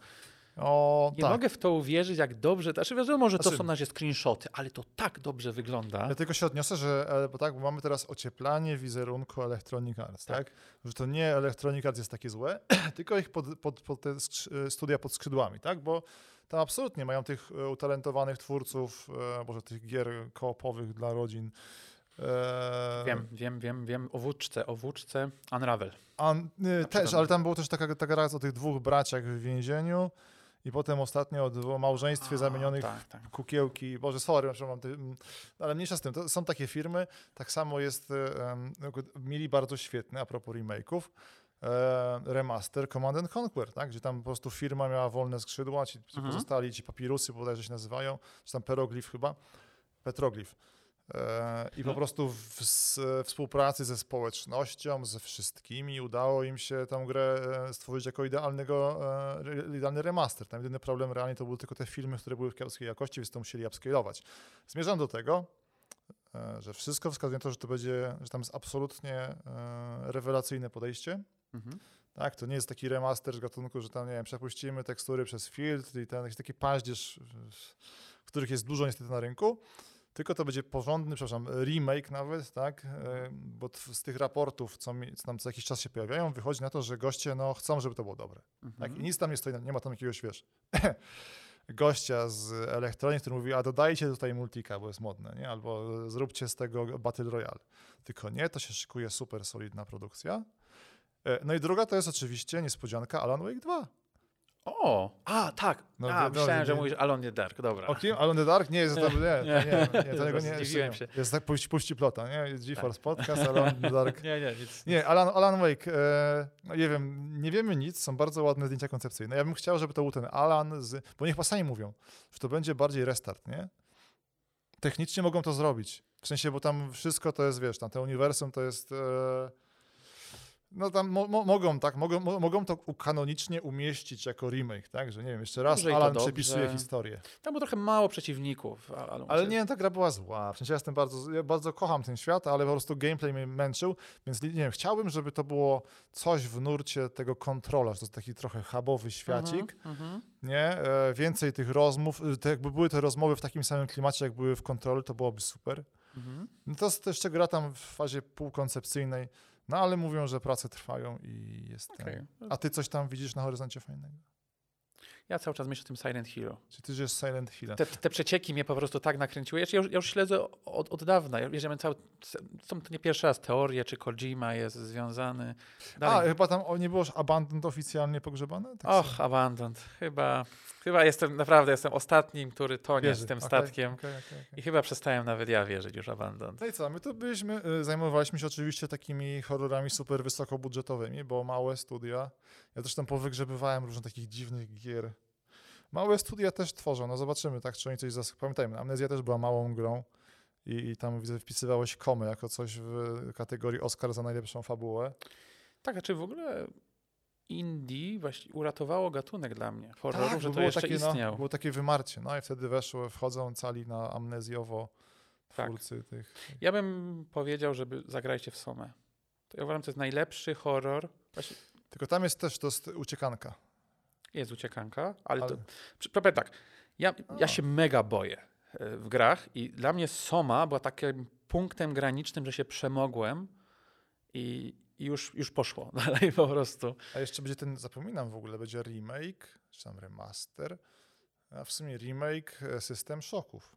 O, Nie tak. mogę w to uwierzyć, jak dobrze. Znaczy, wiadomo, że to Znaczy- są na razie screenshoty, ale to tak dobrze wygląda. Ja tylko się odniosę, że e, bo tak, bo mamy teraz ocieplanie wizerunku Electronic Arts, tak? Tak. Że to nie Electronic Arts jest takie złe, tylko ich pod, pod, pod te skrzy- studia pod skrzydłami, tak? Bo tam absolutnie mają tych e, utalentowanych twórców, e, może tych gier koopowych dla rodzin. E, Wiem, wiem, wiem, wiem. O włóczce, o włóczce Unravel. A, y, też, ale tam było też taka, taka raz o tych dwóch braciach w więzieniu i potem ostatnio o małżeństwie A, zamienionych Tak, tak. kukiełki. Boże, sorry, przepraszam, ty, ale mniejsza z tym. To są takie firmy, tak samo jest, em, mieli bardzo świetny, a propos remake'ów, e, remaster Command and Conquer, tak? gdzie tam po prostu firma miała wolne skrzydła, ci Mhm. pozostali, ci papirusy bodajże się nazywają, czy tam peroglif chyba, petroglif. E, I po No. prostu w współpracy ze społecznością, ze wszystkimi udało im się tą grę e, stworzyć jako idealnego, e, idealny remaster. Tam jedyny problem realnie to były tylko te filmy, które były w kiepskiej jakości, więc to musieli upscalować. Zmierzam do tego, że wszystko wskazuje na to, że to będzie, że tam jest absolutnie rewelacyjne podejście. Mhm. Tak, to nie jest taki remaster z gatunku, że tam, nie wiem, przepuścimy tekstury przez filtr i ten jakiś taki paździerz, w- których jest dużo niestety na rynku, tylko to będzie porządny, przepraszam, remake nawet, tak, e, bo z tych raportów, co, mi, co tam co jakiś czas się pojawiają, wychodzi na to, że goście, no, chcą, żeby to było dobre. Tak, Mhm. i nic tam nie stoi, nie ma tam jakiegoś, wiesz, gościa z Elektronik, który mówi, a dodajcie tutaj multika, bo jest modne, nie? Albo zróbcie z tego Battle Royale. Tylko nie, to się szykuje super solidna produkcja. E, No i druga to jest oczywiście niespodzianka Alan Wake 2. O, a tak. No, a, myślałem, że nie- mówisz Alone in the Dark, dobra. O kim? Alan the Dark? Nie, jest to, nie, nie, nie, nie, to tego nie, nie. się. Tak. Jest tak, puści, puści plota, nie? Jest GeForce Podcast, Alan the Dark. Nie, nie, nic. Nie, Alan, Alan Wake, e, no nie wiem, nie wiemy nic, są bardzo ładne zdjęcia koncepcyjne. Ja bym chciał, żeby to był ten Alan, z, bo niech sami mówią, że to będzie bardziej restart, nie? Technicznie mogą to zrobić. W sensie, bo tam wszystko to jest, wiesz, tam te uniwersum to jest... E, no tam mo, mo, mogą, tak, mogą, mo, mogą to kanonicznie umieścić jako remake, tak? Że nie wiem, jeszcze raz Dobrze Alan przepisuje historię. Tam było trochę mało przeciwników. a- Ale, nie, ta gra była zła. W sensie ja jestem bardzo, ja bardzo kocham ten świat, ale po prostu gameplay mnie męczył, więc nie wiem, chciałbym, żeby to było coś w nurcie tego kontrola, że to jest taki trochę hubowy świacik, Mhm, mhm. nie? E, więcej tych rozmów, e, to jakby były te rozmowy w takim samym klimacie, jak były w kontroli, to byłoby super. Mhm. No to jest jeszcze gra tam w fazie półkoncepcyjnej, no ale mówią, że prace trwają i jest ten. Okej. A ty coś tam widzisz na horyzoncie fajnego? Ja cały czas myślę o tym Silent Hero. Czy ty żyjesz Silent Hill? Te, te przecieki mnie po prostu tak nakręciły. Ja, już- ja już śledzę od, od dawna. Ja, cały, są to nie pierwszy raz teorie, czy Kojima jest związany. A, Dalej. chyba tam o, nie było już Abandoned oficjalnie pogrzebane? Tak Och, Abandoned. Chyba, chyba jestem, naprawdę jestem ostatnim, który tonie Wierzy. z tym Okej, statkiem. okej, okej. I chyba przestałem nawet ja wierzyć już Abandoned. No i co, my tu byliśmy, y, zajmowaliśmy się oczywiście takimi horrorami super wysokobudżetowymi, bo małe studia, ja zresztą powygrzebywałem różne takich dziwnych gier. Małe studia też tworzą, no zobaczymy, tak, czy oni coś zas... Pamiętajmy, Amnezja też była małą grą i, i tam widzę wpisywałeś komę jako coś w kategorii Oscar za najlepszą fabułę. Tak, a czy w ogóle indie właśnie uratowało gatunek dla mnie? Horroru, Tak, że to było jeszcze takie, istniał. no, było takie wymarcie, no i wtedy weszło, wchodzą cali na amnezjowo Tak. twórcy tych. Ja bym powiedział, żeby zagrajcie w Somę. To ja uważam, to jest najlepszy horror. Właśnie Tylko tam jest też to uciekanka. jest uciekanka, ale, to... Ale- Przy- Powiem tak, ja, ja się mega boję e, w grach i dla mnie Soma była takim punktem granicznym, że się przemogłem i, i już, już poszło dalej po prostu. A jeszcze będzie ten, zapominam w ogóle, będzie remake, czy tam remaster, a w sumie remake e, System Shocków,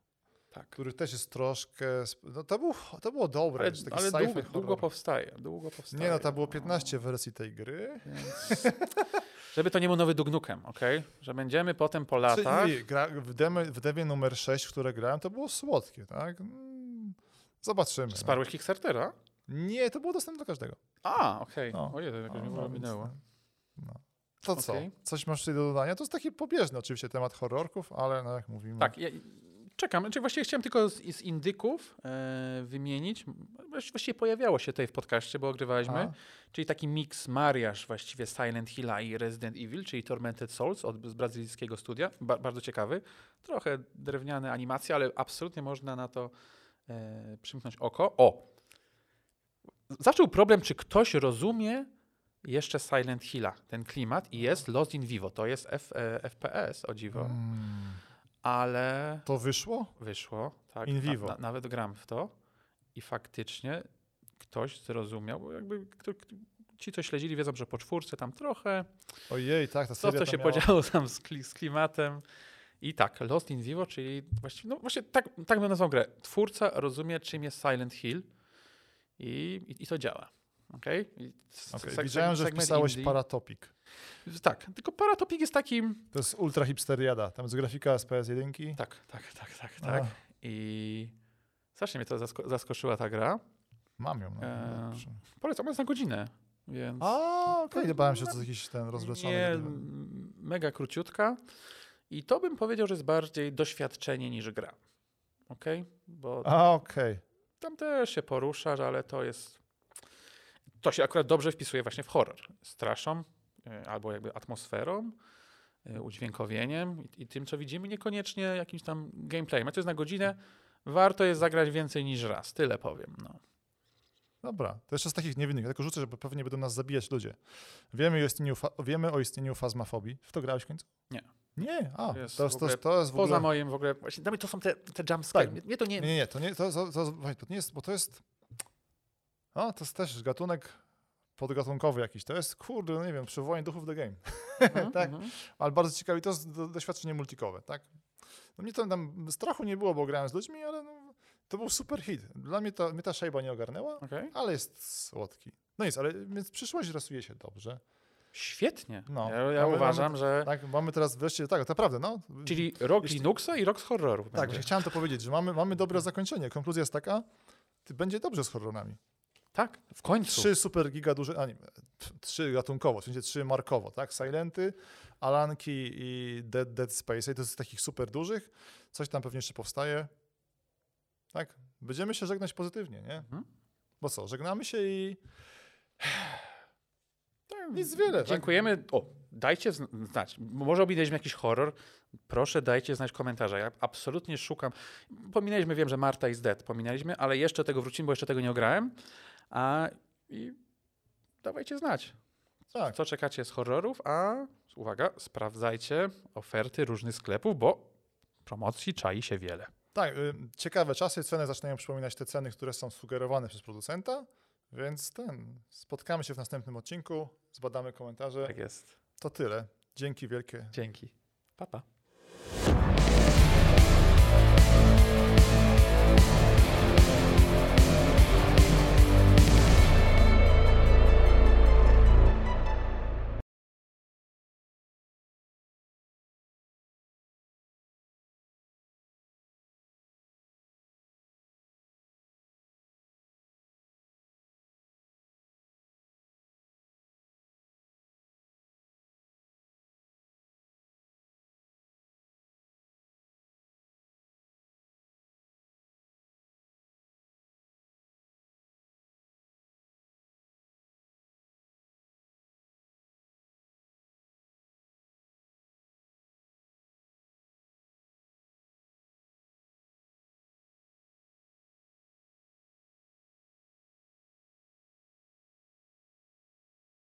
Tak. który też jest troszkę, no to, był, to było dobre, Ale, taki ale długo, długo powstaje, długo powstaje. Nie no, to było 15 wersji tej gry. Więc, żeby to nie był nowy Dugnukem, ok? Że będziemy potem po latach... Czyli gra, w, demie, w demie numer 6, w które grałem, to było słodkie, tak? Mm, Zobaczymy. no. Wsparłeś Kickstartera? Nie, to było dostępne dla każdego. A, okej. No. Ojej, to jakoś O, mi no, No. To co? Okej. Coś masz tutaj do dodania? To jest taki pobieżny oczywiście temat horrorków, ale no jak mówimy... Tak, ja, czekam. Znaczy właściwie chciałem tylko z, z indyków e, wymienić. Właści- Właściwie pojawiało się tutaj w podcaście, bo ogrywaliśmy. A, Czyli taki mix mariaż właściwie Silent Hilla i Resident Evil, czyli Tormented Souls od, z brazylijskiego studia. Ba, bardzo ciekawy. Trochę drewniane animacje, ale absolutnie można na to e, przymknąć oko. O! Zaczął problem, czy ktoś rozumie jeszcze Silent Hilla, ten klimat i jest Lost in Vivo. To jest F, e, FPS, o dziwo. mm, Ale to wyszło? wyszło. Tak, In vivo. Na, na, nawet gram w to i faktycznie ktoś zrozumiał, bo jakby kto, ci, co śledzili, wiedzą, że po czwórce tam trochę, Ojej, tak, ta co to tam się miała... podziało tam z, z klimatem. I tak, Lost in Vivo, czyli właściwie, no właśnie tak, tak bym nazwał grę. Twórca rozumie, czym jest Silent Hill i, i, i to działa. Okay? Okej, seg- Widziałem, że wpisałeś indie- Paratopic. Tak, tylko Paratopik jest takim... To jest ultra hipsteriada. Tam jest grafika z PS1. Tak, tak, tak, tak, tak. I strasznie mnie to zasko- zaskoczyła ta gra. Mam ją. No, dobrze. Polecam, ona jest na godzinę, więc... A, okej, nie bałem się, to jakiś ten rozwleczony. Nie, m, mega króciutka. I to bym powiedział, że jest bardziej doświadczenie niż gra. Ok? Bo A, okej. tam też się poruszasz, ale to jest. To się akurat dobrze wpisuje właśnie w horror. Straszą, y, albo jakby atmosferą, y, udźwiękowieniem i, i tym, co widzimy, niekoniecznie jakimś tam gameplayem. A to jest na godzinę. Warto jest zagrać więcej niż raz. Tyle powiem. No. Dobra, to jeszcze z takich niewinnych. Ja tylko rzucę, że pewnie będą nas zabijać ludzie. Wiemy o istnieniu, fa- wiemy o istnieniu fazmafobii. W to grałeś w końcu? Nie. Nie, a, To to jest jest, w to, jest, to jest w ogóle... Poza moim w ogóle. Właśnie, dla mnie to są te, te jumpscare. Tak. Mnie, mnie to nie. Nie, nie, to nie, to, to, to, to nie jest, bo to jest... O, to jest też gatunek podgatunkowy jakiś. To jest, kurde, no nie wiem, przywołanie duchów the game. Mhm, tak. mhm. Ale bardzo ciekawe i to jest do, doświadczenie multikowe, tak? No mnie to tam strachu nie było, bo grałem z ludźmi, ale no, to był super hit. Dla mnie, to, mnie ta szejba nie ogarnęła, Okej. ale jest słodki. No nic, ale więc przyszłość rysuje się dobrze. Świetnie. No. Ja, ja Ale mamy- uważam, że. Tak, mamy teraz wreszcie, tak, to prawda, no. Czyli rok Jeśli- Linuxa i rok z horroru. Tak, będzie. chciałem to powiedzieć, że mamy, mamy dobre zakończenie. Konkluzja jest taka, będzie dobrze z horrorami. Tak, w końcu. Trzy super giga duże, a nie, trzy gatunkowo, w sensie trzy markowo, tak? Silenty, Alanki i Dead, Dead Space. I to jest z takich super dużych. Coś tam pewnie jeszcze powstaje. Tak? Będziemy się żegnać pozytywnie, nie? Mhm. Bo co, żegnamy się i Tak, nic wiele. tak? Dziękujemy. O, dajcie zn- znać. Może ominęliśmy jakiś horror. Proszę dajcie znać komentarze. Ja absolutnie szukam. Pominęliśmy, wiem, że Marta is dead. Pominęliśmy, ale jeszcze tego wrócimy, bo jeszcze tego nie ograłem. A i dawajcie znać. Tak. Co czekacie z horrorów, a uwaga, sprawdzajcie oferty różnych sklepów, bo promocji czai się wiele. Tak, y, ciekawe czasy, ceny zaczynają przypominać te ceny, które są sugerowane przez producenta, więc ten, spotkamy się w następnym odcinku, zbadamy komentarze. Tak jest. To tyle. Dzięki wielkie. Dzięki. Papa. Pa.